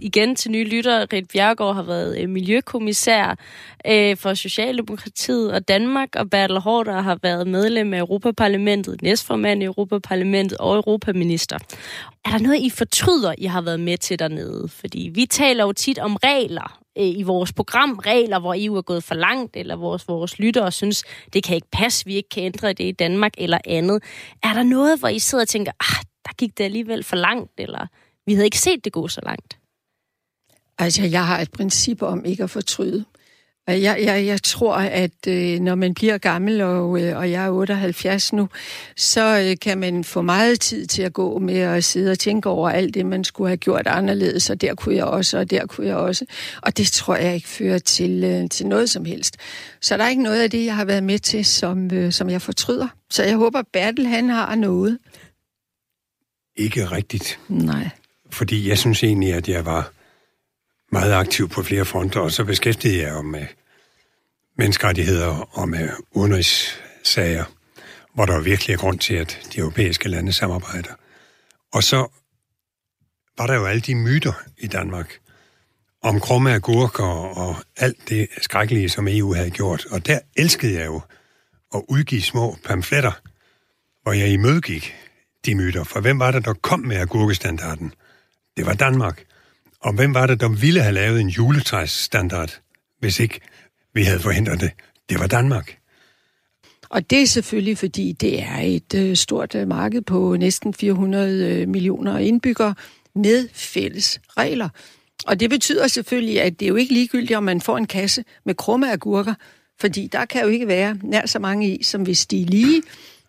Igen til nye lyttere. Rit Bjergård har været øh, miljøkommissær øh, for Socialdemokratiet og Danmark, og Bertel Hårder har været medlem af Europaparlamentet, næstformand i Europaparlamentet og europaminister. Er der noget, I fortryder, I har været med til dernede? Fordi vi taler jo tit om regler øh, i vores program, regler, hvor EU er gået for langt, eller vores, vores lyttere synes, det kan ikke passe, vi ikke kan ændre det i Danmark, eller andet. Er der noget, hvor I sidder og tænker, ah, der gik det alligevel for langt, eller vi havde ikke set det gå så langt? Altså, jeg har et princip om ikke at fortryde. Jeg, jeg, jeg tror, at øh, når man bliver gammel, og, øh, og jeg er 78 nu, så øh, kan man få meget tid til at gå med at sidde og tænke over alt det, man skulle have gjort anderledes, og der kunne jeg også, og der kunne jeg også. Og det tror jeg ikke fører til, øh, til noget som helst. Så der er ikke noget af det, jeg har været med til, som, øh, som jeg fortryder. Så jeg håber, Bertel han har noget. Ikke rigtigt. Nej. Fordi jeg synes egentlig, at jeg var meget aktiv på flere fronter, og så beskæftigede jeg mig med menneskerettigheder og med udenrigssager, hvor der virkelig er grund til, at de europæiske lande samarbejder. Og så var der jo alle de myter i Danmark om krumme agurker og alt det skrækkelige, som EU havde gjort. Og der elskede jeg jo at udgive små pamfletter, hvor jeg imødegik de myter. For hvem var det, der kom med agurkestandarden? Det var Danmark. Og hvem var det, der ville have lavet en juletræsstandard, hvis ikke vi havde forhindret det? Det var Danmark. Og det er selvfølgelig, fordi det er et øh, stort øh, marked på næsten 400 øh, millioner indbyggere med fælles regler. Og det betyder selvfølgelig, at det er jo ikke ligegyldigt, om man får en kasse med krumme agurker, fordi der kan jo ikke være nær så mange i, som hvis de er lige.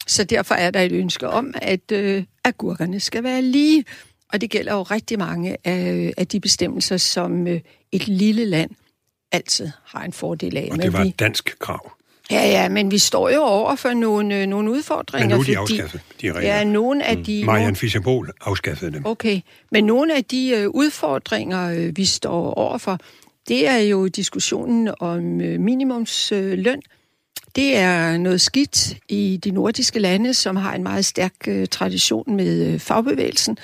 Så derfor er der et ønske om, at øh, agurkerne skal være lige. Og det gælder jo rigtig mange af, af de bestemmelser, som øh, et lille land altid har en fordel af. Og det var et dansk krav. Ja, ja, men vi står jo over for nogle, øh, nogle udfordringer. Men nu er de afskaffet, de regler. Ja, nogle af de... Marianne Fischer-Bohl afskaffede dem. Okay, men nogle af de øh, udfordringer, øh, vi står overfor, det er jo diskussionen om øh, minimumsløn. Det er noget skidt i de nordiske lande, som har en meget stærk tradition med fagbevægelsen,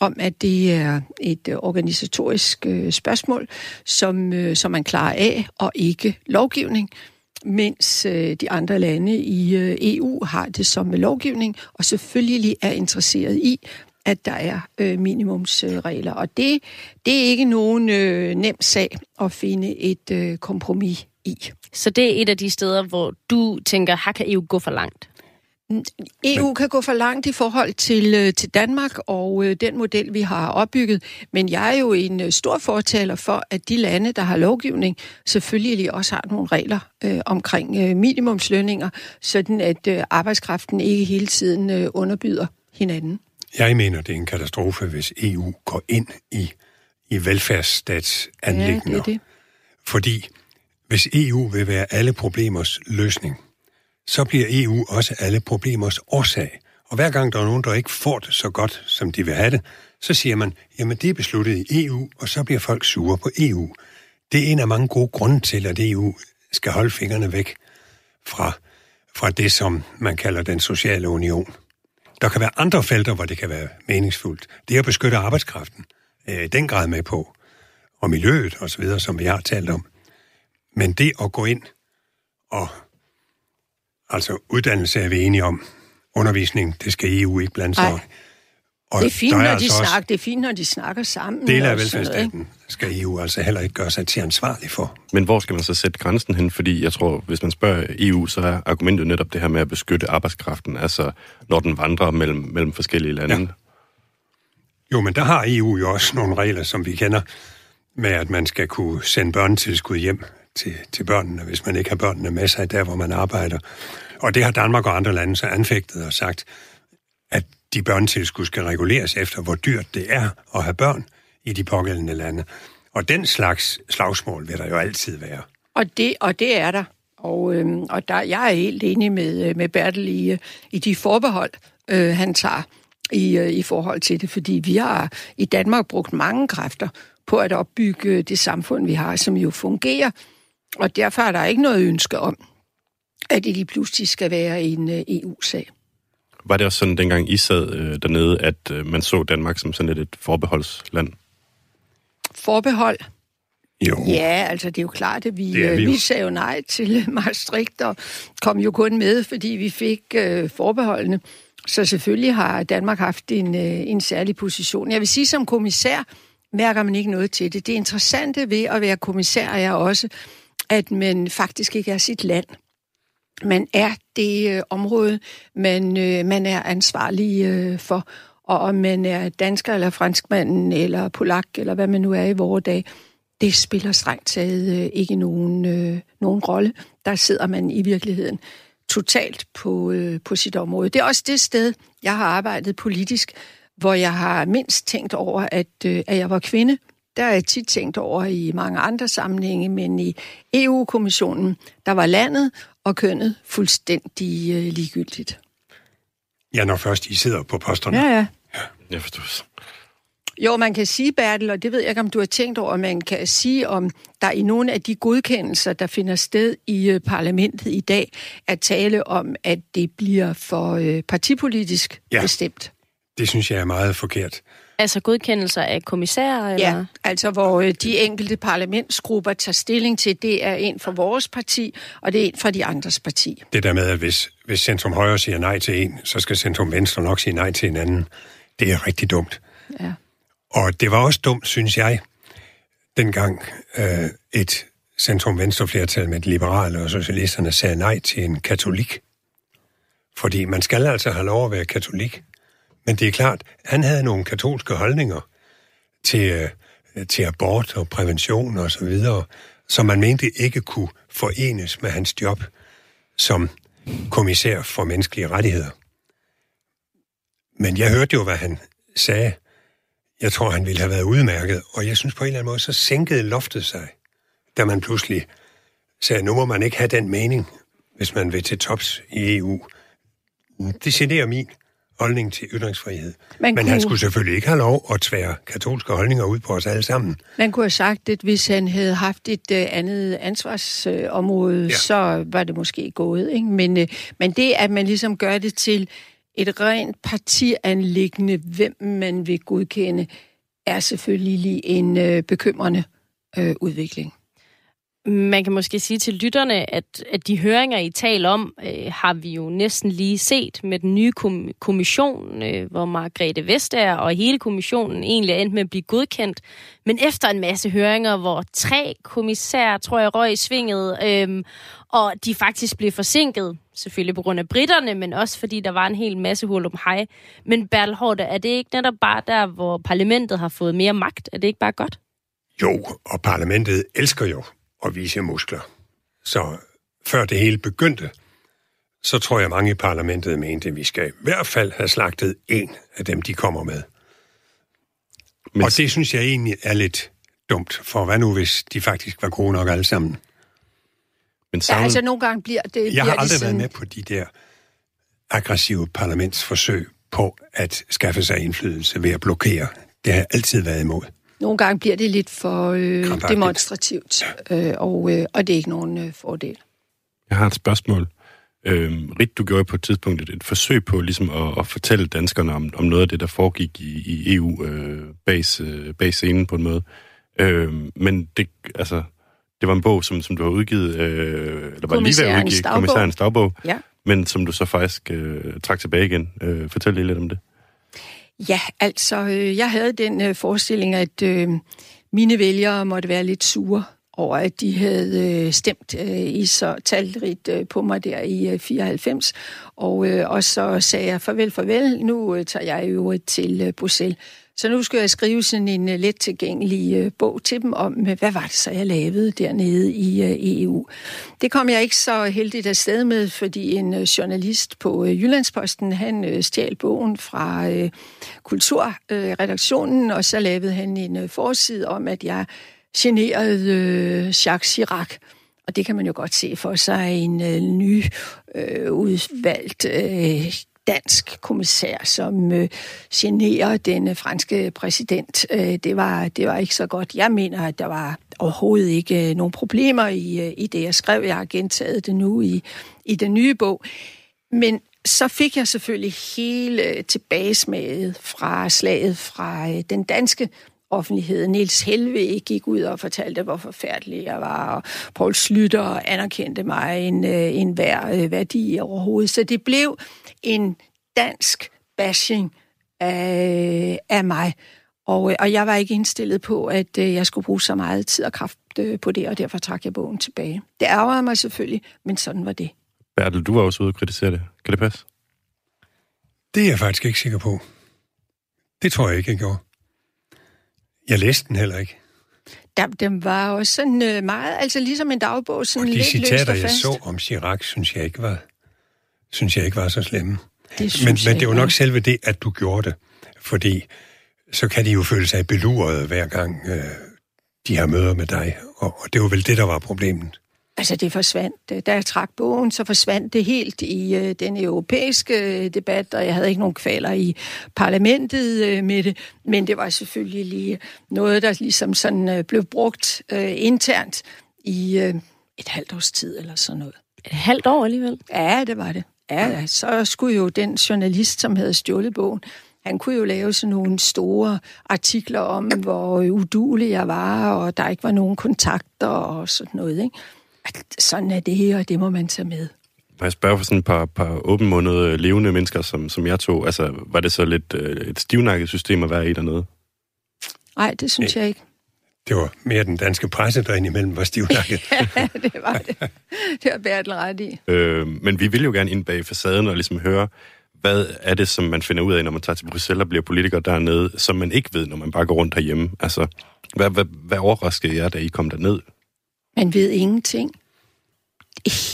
om at det er et øh, organisatorisk øh, spørgsmål, som, øh, som man klarer af, og ikke lovgivning mens øh, de andre lande i øh, EU har det som med lovgivning, og selvfølgelig er interesseret i, at der er øh, minimumsregler. Og det, det er ikke nogen øh, nem sag at finde et øh, kompromis i. Så det er et af de steder, hvor du tænker, her kan EU gå for langt. EU kan gå for langt i forhold til, øh, til Danmark og øh, den model, vi har opbygget. Men jeg er jo en øh, stor fortaler for, at de lande, der har lovgivning, selvfølgelig også har nogle regler øh, omkring øh, minimumslønninger, sådan at øh, arbejdskraften ikke hele tiden øh, underbyder hinanden. Jeg mener, det er en katastrofe, hvis EU går ind i, i velfærdsstatsanlæggende. Ja, det er det. Fordi hvis EU vil være alle problemers løsning, så bliver EU også alle problemers årsag. Og hver gang der er nogen, der ikke får det så godt, som de vil have det, så siger man, jamen det er besluttet i EU, og så bliver folk sure på EU. Det er en af mange gode grunde til, at EU skal holde fingrene væk fra, fra det, som man kalder den sociale union. Der kan være andre felter, hvor det kan være meningsfuldt. Det er at beskytte arbejdskraften. Øh, den grad med på. Og miljøet og så videre, som vi har talt om. Men det at gå ind og... Altså, uddannelse er vi enige om. Undervisning, det skal EU ikke blande sig Ej. Og Det er fint, der når de altså også snakker, det er fint, når de snakker sammen. Dele af velfærdsstaten skal EU altså heller ikke gøre sig til ansvarlig for. Men hvor skal man så sætte grænsen hen? Fordi jeg tror, hvis man spørger EU, så er argumentet netop det her med at beskytte arbejdskraften, altså når den vandrer mellem, mellem forskellige lande. Ja. Jo, men der har EU jo også nogle regler, som vi kender, med at man skal kunne sende børnetilskud hjem til, til børnene, hvis man ikke har børnene med sig der, hvor man arbejder. Og det har Danmark og andre lande så anfægtet og sagt, at de børnetilskud skal reguleres efter, hvor dyrt det er at have børn i de pågældende lande. Og den slags slagsmål vil der jo altid være. Og det, og det er der. Og, øhm, og der, jeg er helt enig med, øh, med Bertel i, øh, i de forbehold, øh, han tager i, øh, i forhold til det, fordi vi har i Danmark brugt mange kræfter på at opbygge øh, det samfund, vi har, som jo fungerer. Og derfor er der ikke noget ønske om, at det lige pludselig skal være en øh, EU-sag. Var det også sådan, dengang I sad øh, dernede, at øh, man så Danmark som sådan lidt et forbeholdsland? Forbehold? Jo. Ja, altså det er jo klart, at vi, Det øh, vi vi sagde jo nej til Maastricht og kom jo kun med, fordi vi fik øh, forbeholdene. Så selvfølgelig har Danmark haft en, øh, en særlig position. Jeg vil sige, som kommissær mærker man ikke noget til det. Det interessante ved at være kommissær er også, at man faktisk ikke er sit land. Man er det øh, område, man, øh, man er ansvarlig øh, for. Og om man er dansker eller franskmanden eller polak eller hvad man nu er i vores dag, det spiller strengt taget øh, ikke nogen, øh, nogen rolle. Der sidder man i virkeligheden totalt på, øh, på sit område. Det er også det sted, jeg har arbejdet politisk, hvor jeg har mindst tænkt over, at, øh, at jeg var kvinde. Der har jeg tit tænkt over i mange andre sammenhænge, men i EU-kommissionen, der var landet og kønnet fuldstændig øh, ligegyldigt. Ja, når først I sidder på posterne. Ja, ja. Jeg forstår. Jo, man kan sige, Bertel, og det ved jeg ikke, om du har tænkt over, man kan sige, om der i nogle af de godkendelser, der finder sted i øh, parlamentet i dag, at tale om, at det bliver for øh, partipolitisk Ja. bestemt. Det synes jeg er meget forkert. Altså godkendelser af kommissærer? Eller? Ja, altså hvor øh, de enkelte parlamentsgrupper tager stilling til, det er en fra vores parti, og det er en fra de andres parti. Det der med, at hvis, hvis Centrum Højre siger nej til en, så skal Centrum Venstre nok sige nej til en anden. Det er rigtig dumt. Ja. Og det var også dumt, synes jeg, dengang øh, et centrum-venstre-flertal med de liberale og socialisterne sagde nej til en katolik. Fordi man skal altså have lov at være katolik. Men det er klart, han havde nogle katolske holdninger til, øh, til abort og prævention og så videre, som man mente ikke kunne forenes med hans job som kommissær for menneskelige rettigheder. Men jeg hørte jo, hvad han sagde. Jeg tror, han ville have været udmærket, og jeg synes på en eller anden måde, så sænkede loftet sig, da man pludselig sagde, nu må man ikke have den mening, hvis man vil til tops i EU. Det generer min holdning til ytringsfrihed. Man Men han kunne- skulle selvfølgelig ikke have lov at tvære katolske holdninger ud på os alle sammen. Man kunne have sagt, at hvis han havde haft et øh, andet ansvarsområde, Ja. ja. så var det måske gået. Ikke? Men, øh, men det, at man ligesom gør det til et rent partianlæggende, hvem man vil godkende, er selvfølgelig lige en øh, bekymrende øh, udvikling. Man kan måske sige til lytterne, at, at de høringer, I taler om, øh, har vi jo næsten lige set med den nye kom- kommission, øh, hvor Margrethe Vestager og hele kommissionen egentlig er endt med at blive godkendt. Men efter en masse høringer, hvor tre kommissærer, tror jeg, røg i svinget, øh, og de faktisk blev forsinket, selvfølgelig på grund af britterne, men også fordi der var en hel masse hul om hej. Men Bertel Hårde, er det ikke netop bare der, hvor parlamentet har fået mere magt? Er det ikke bare godt? Jo, og parlamentet elsker jo at vise muskler. Så før det hele begyndte, så tror jeg mange i parlamentet mente, at vi skal i hvert fald have slagtet en af dem, de kommer med. Men, Og det synes jeg egentlig er lidt dumt, for hvad nu, hvis de faktisk var gode nok alle sammen? men Ja, savn, altså nogle gange bliver det... Jeg bliver har aldrig været med på de der aggressive parlamentsforsøg på at skaffe sig indflydelse ved at blokere. Det har jeg altid været imod. Nogle gange bliver det lidt for øh, Krampagtigt. demonstrativt, øh, og, øh, og det er ikke nogen øh, fordel. Jeg har et spørgsmål. Øhm, Rit, du gjorde på et tidspunkt et, et forsøg på ligesom at, at fortælle danskerne om, om noget af det, der foregik i, i EU øh, bag, øh, bag scenen på en måde. Øhm, men det, altså, det var en bog, som, som du har udgivet, øh, eller var lige ved at Kommissærens udgive, dagbog. kommissærens dagbog, Ja. men som du så faktisk øh, trak tilbage igen. Øh, fortæl lige lidt om det. Ja, altså, øh, jeg havde den øh, forestilling, at øh, mine vælgere måtte være lidt sure over, at de havde øh, stemt øh, i så talrigt øh, på mig der i øh, 94. Og, øh, og så sagde jeg farvel, farvel, nu øh, tager jeg jo til øh, Bruxelles. Så nu skulle jeg skrive sådan en uh, let tilgængelig uh, bog til dem om, uh, hvad var det så, jeg lavede dernede i uh, EU. Det kom jeg ikke så heldigt afsted med, fordi en uh, journalist på uh, Jyllandsposten, han uh, stjal bogen fra uh, kulturredaktionen, uh, og så lavede han en uh, forside om, at jeg generede uh, Jacques Chirac. Og det kan man jo godt se for sig en øh, ny øh, udvalgt øh, dansk kommissær, som øh, generer den øh, franske præsident. Øh, det, var, det var ikke så godt. Jeg mener, at der var overhovedet ikke øh, nogen problemer i, øh, i det, jeg skrev. Jeg har gentaget det nu i, i den nye bog. Men så fik jeg selvfølgelig hele øh, tilbagesmaget fra slaget fra øh, den danske offentlighed. Niels Helve gik ud og fortalte, hvor forfærdelig jeg var, og Paul Slytter anerkendte mig en, øh, en hver øh, værdi overhovedet. Så det blev en dansk bashing af, af mig. Og, øh, og jeg var ikke indstillet på, at jeg skulle bruge så meget tid og kraft på det, og derfor trak jeg bogen tilbage. Det ærgerede mig selvfølgelig, men sådan var det. Bertel, du var også ude og kritisere det. Kan det passe? Det er jeg faktisk ikke sikker på. Det tror jeg ikke, jeg gjorde. Jeg læste den heller ikke. Der, den var også sådan øh, meget, altså ligesom en dagbog, sådan og de lidt citater, jeg så om Chirac, synes jeg ikke var, synes jeg ikke var så slemme. Det men, men det var nok selve det, at du gjorde det. Fordi så kan de jo føle sig beluret hver gang øh, de har møder med dig. Og, og det var vel det, der var problemet. Altså, det forsvandt. Da jeg trak bogen, så forsvandt det helt i øh, den europæiske øh, debat, og jeg havde ikke nogen kvaler i parlamentet øh, med det, men det var selvfølgelig lige noget, der ligesom sådan øh, blev brugt øh, internt i øh, et halvt års tid eller sådan noget. Et halvt år alligevel? Ja, det var det. Ja, så skulle jo den journalist, som havde stjålet bogen, han kunne jo lave sådan nogle store artikler om, hvor udulig jeg var, og der ikke var nogen kontakter og sådan noget, ikke? Sådan er det, og det må man tage med. Må jeg spørge for sådan et par, par åbenmundede levende mennesker, som, som jeg tog, altså var det så lidt øh, et stivnakket system at være i dernede? Nej, det synes jeg ikke. Det var mere den danske presse, der indimellem var stivnakket. ja, det var det. Det har Bertel ret i. Øh, men vi vil jo gerne ind bag facaden og ligesom høre, hvad er det, som man finder ud af, når man tager til Bruxelles og bliver politiker dernede, som man ikke ved, når man bare går rundt herhjemme? Altså, hvad, hvad, hvad overraskede jer, da I kom derned? Man ved ingenting.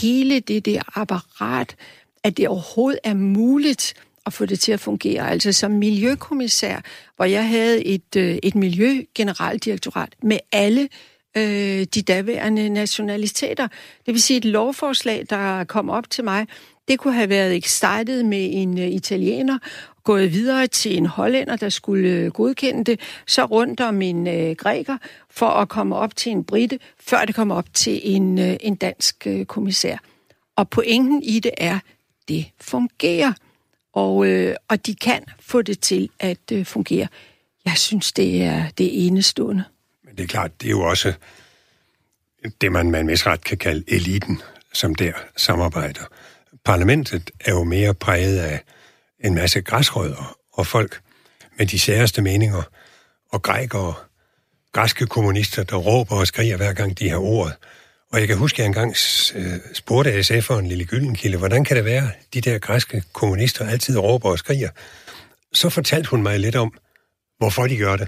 Hele det der apparat, at det overhovedet er muligt at få det til at fungere. Altså som miljøkommissær, hvor jeg havde et, øh, et miljøgeneraldirektorat med alle øh, de daværende nationaliteter. Det vil sige et lovforslag, der kom op til mig, det kunne have været startet med en øh, italiener, gået videre til en hollænder, der skulle øh, godkende det, så rundt om en øh, græker, for at komme op til en brite, før det kommer op til en, en dansk kommissær. Og pointen i det er, det fungerer. Og, og de kan få det til at fungere. Jeg synes, det er det enestående. Men det er klart, det er jo også det, man med en vis ret kan kalde eliten, som der samarbejder parlamentet er jo mere præget af en masse græsrødder og folk med de særeste meninger, og grækere, græske kommunister, der råber og skriger hver gang de har ordet. Og jeg kan huske, at jeg engang øh, spurgte SF'eren Lille Gyllenkilde, hvordan kan det være, de der græske kommunister altid råber og skriger? Så fortalte hun mig lidt om, hvorfor de gør det.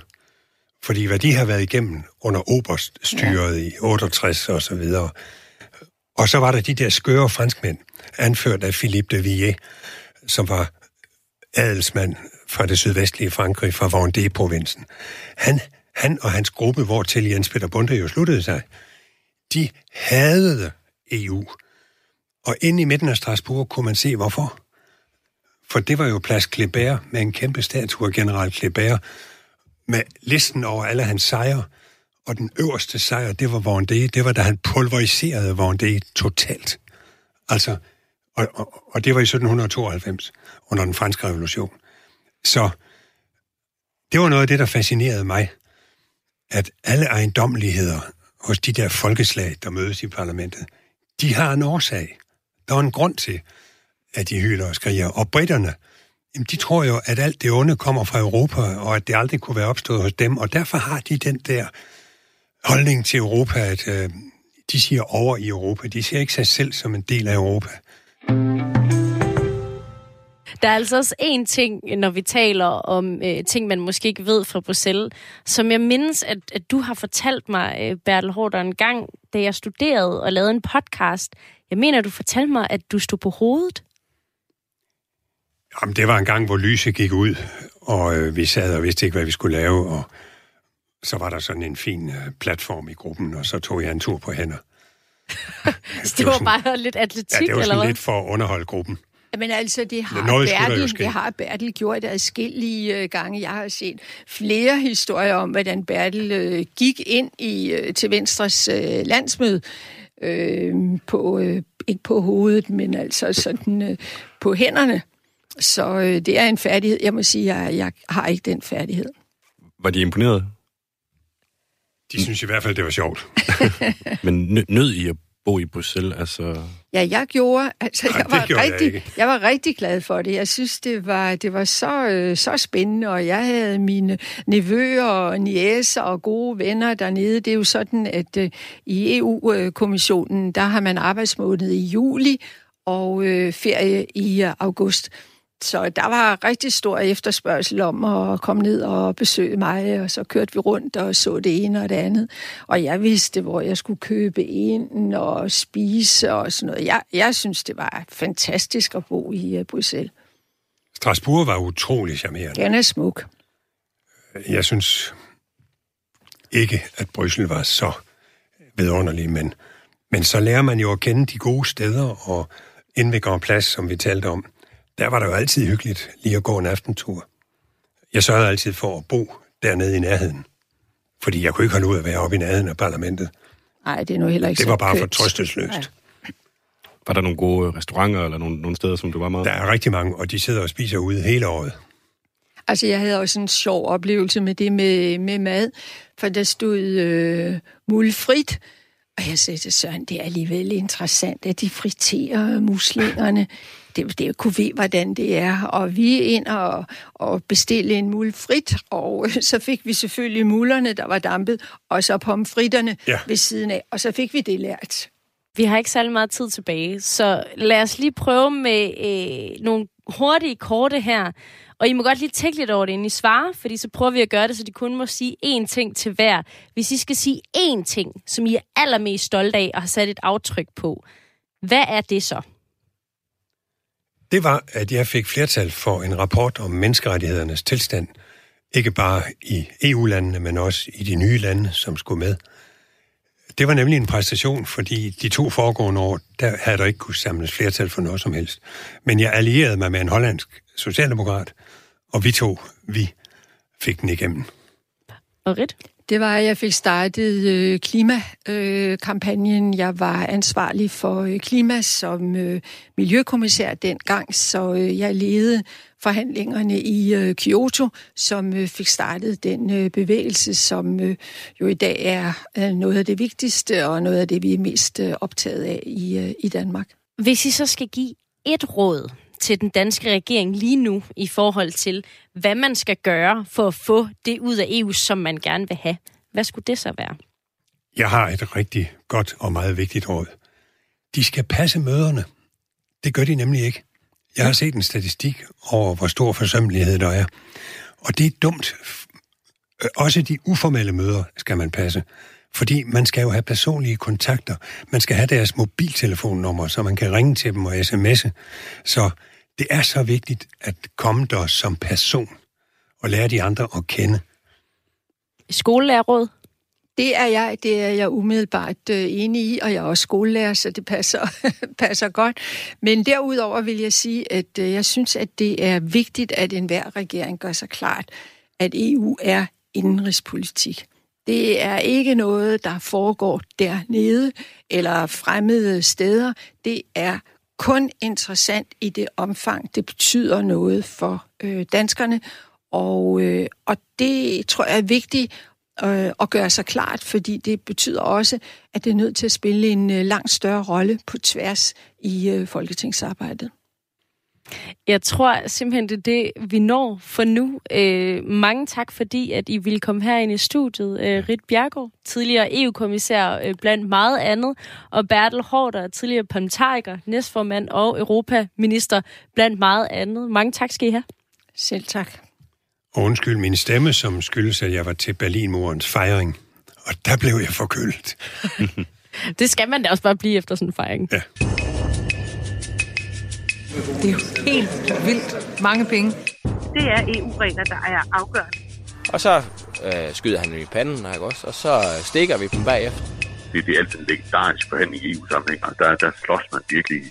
Fordi hvad de har været igennem under Oberststyret ja. i 68 og så videre. Og så var der de der skøre franskmænd, anført af Philippe de Villiers, som var adelsmand fra det sydvestlige Frankrig, fra Vendée-provinsen. Han, han og hans gruppe, hvor til Jens Peter Bunde jo sluttede sig, de hadede EU. Og inde i midten af Strasbourg kunne man se, hvorfor. For det var jo plads Kleber med en kæmpe statue af general Kleber, med listen over alle hans sejre. Og den øverste sejr, det var Vendée. Det var, da han pulveriserede Vendée totalt. Altså, og, og, og det var i 1792, under den franske revolution. Så det var noget af det, der fascinerede mig, at alle ejendommeligheder hos de der folkeslag, der mødes i parlamentet, de har en årsag. Der er en grund til, at de hylder og skriger. Og britterne, Jamen, de tror jo, at alt det onde kommer fra Europa, og at det aldrig kunne være opstået hos dem, og derfor har de den der holdning til Europa, at øh, de siger over i Europa. De ser ikke sig selv som en del af Europa. Der er altså også en ting, når vi taler om øh, ting, man måske ikke ved fra Bruxelles, som jeg mindes, at, at du har fortalt mig, øh, Bertel Hårder, en gang, da jeg studerede og lavede en podcast. Jeg mener, du fortalte mig, at du stod på hovedet. Jamen, det var en gang, hvor lyset gik ud, og øh, vi sad og vidste ikke, hvad vi skulle lave, og så var der sådan en fin øh, platform i gruppen, og så tog jeg en tur på hænder. det, det var, sådan, bare lidt atletik, ja, det var eller hvad? lidt for at underholde gruppen. Men altså, det har, Noget Bertel, det har Bertel gjort adskillige øh, gange. Jeg har set flere historier om, hvordan Bertel øh, gik ind i øh, til Venstres øh, landsmøde øh, på øh, ikke på hovedet, men altså sådan øh, på hænderne. Så øh, det er en færdighed. Jeg må sige, at jeg, jeg har ikke den færdighed. Var de imponeret? De synes i hvert fald, det var sjovt. Men nø- nød I at bo i Bruxelles? Altså, Ja, jeg gjorde, altså Nej, jeg det var, gjorde jeg rigtig, ikke. jeg var rigtig glad for det. Jeg synes, det var, det var så, øh, så spændende, og jeg havde mine nevøer og niæser og gode venner dernede. Det er jo sådan, at øh, i EU-kommissionen, der har man arbejdsmåned i juli og øh, ferie i øh, august. Så der var rigtig stor efterspørgsel om at komme ned og besøge mig, og så kørte vi rundt og så det ene og det andet. Og jeg vidste, hvor jeg skulle købe ind og spise og sådan noget. Jeg, jeg synes, det var fantastisk at bo i uh, Bruxelles. Strasbourg var utrolig charmerende. Den er smuk. Jeg synes ikke, at Bryssel var så vidunderlig, men, men så lærer man jo at kende de gode steder, og inde ved Grand Plads, som vi talte om, der var det jo altid hyggeligt lige at gå en aftentur. Jeg sørgede altid for at bo dernede i nærheden, fordi jeg kunne ikke holde ud at være oppe i nærheden af parlamentet. Nej, det er nu heller ikke Det var bare for kønt. trøstesløst. Var der nogle gode restauranter eller nogle, nogle steder, som du var meget... Der er rigtig mange, og de sidder og spiser ude hele året. Altså, jeg havde også en sjov oplevelse med det med, med mad, for der stod øh, mulfrit, og jeg sagde til Søren, det er alligevel interessant, at de friterer muslingerne. Det, det kunne vi, hvordan det er. Og vi er ind og, og bestille en mul frit, og så fik vi selvfølgelig mullerne, der var dampet, og så pomfritterne ja. ved siden af, og så fik vi det lært. Vi har ikke særlig meget tid tilbage, så lad os lige prøve med øh, nogle hurtige korte her. Og I må godt lige tænke lidt over det, inden I svarer, fordi så prøver vi at gøre det, så de kun må sige én ting til hver. Hvis I skal sige én ting, som I er allermest stolte af og har sat et aftryk på, hvad er det så? Det var, at jeg fik flertal for en rapport om menneskerettighedernes tilstand, ikke bare i EU-landene, men også i de nye lande, som skulle med. Det var nemlig en præstation, fordi de to foregående år, der havde der ikke kunne samles flertal for noget som helst. Men jeg allierede mig med en hollandsk socialdemokrat, og vi to, vi fik den igennem. Og Rit? Det var, at jeg fik startet øh, klimakampagnen. Jeg var ansvarlig for øh, klima som øh, miljøkommissær dengang, så øh, jeg ledede forhandlingerne i øh, Kyoto, som øh, fik startet den øh, bevægelse, som øh, jo i dag er øh, noget af det vigtigste og noget af det, vi er mest øh, optaget af i, øh, i Danmark. Hvis I så skal give et råd til den danske regering lige nu i forhold til, hvad man skal gøre for at få det ud af EU, som man gerne vil have, hvad skulle det så være? Jeg har et rigtig godt og meget vigtigt råd. De skal passe møderne. Det gør de nemlig ikke. Jeg har set en statistik over, hvor stor forsømmelighed der er. Og det er dumt. Øh, også de uformelle møder skal man passe. Fordi man skal jo have personlige kontakter. Man skal have deres mobiltelefonnummer, så man kan ringe til dem og sms'e. Så det er så vigtigt at komme der som person og lære de andre at kende. Skolelærerråd? Det er jeg, det er jeg umiddelbart øh, enig i, og jeg er også skolelærer, så det passer, passer godt. Men derudover vil jeg sige, at øh, jeg synes, at det er vigtigt, at enhver regering gør sig klart, at EU er indenrigspolitik. Det er ikke noget, der foregår dernede eller fremmede steder. Det er kun interessant i det omfang, det betyder noget for øh, danskerne. Og, øh, og det tror jeg er vigtigt øh, at gøre sig klart, fordi det betyder også, at det er nødt til at spille en øh, langt større rolle på tværs i øh, folketingsarbejdet. Jeg tror simpelthen, det er det, vi når for nu. Øh, mange tak, fordi at I ville komme herind i studiet. Øh, Rit Bjergård, tidligere EU-kommissær øh, blandt meget andet, og Bertel Hårder, tidligere parlamentariker, næstformand og europaminister blandt meget andet. Mange tak skal I have. Selv tak. Og undskyld min stemme, som skyldes, at jeg var til Berlinmurens fejring. Og der blev jeg forkølet. det skal man da også bare blive efter sådan en fejring. Ja. Det er jo helt vildt mange penge. Det er EU-regler, der er afgørende. Og så øh, skyder han i panden, ikke også? Og så stikker vi dem bagefter. Det, det er altid en legendarisk forhandling i EU-sammenhæng, og der, der slås man virkelig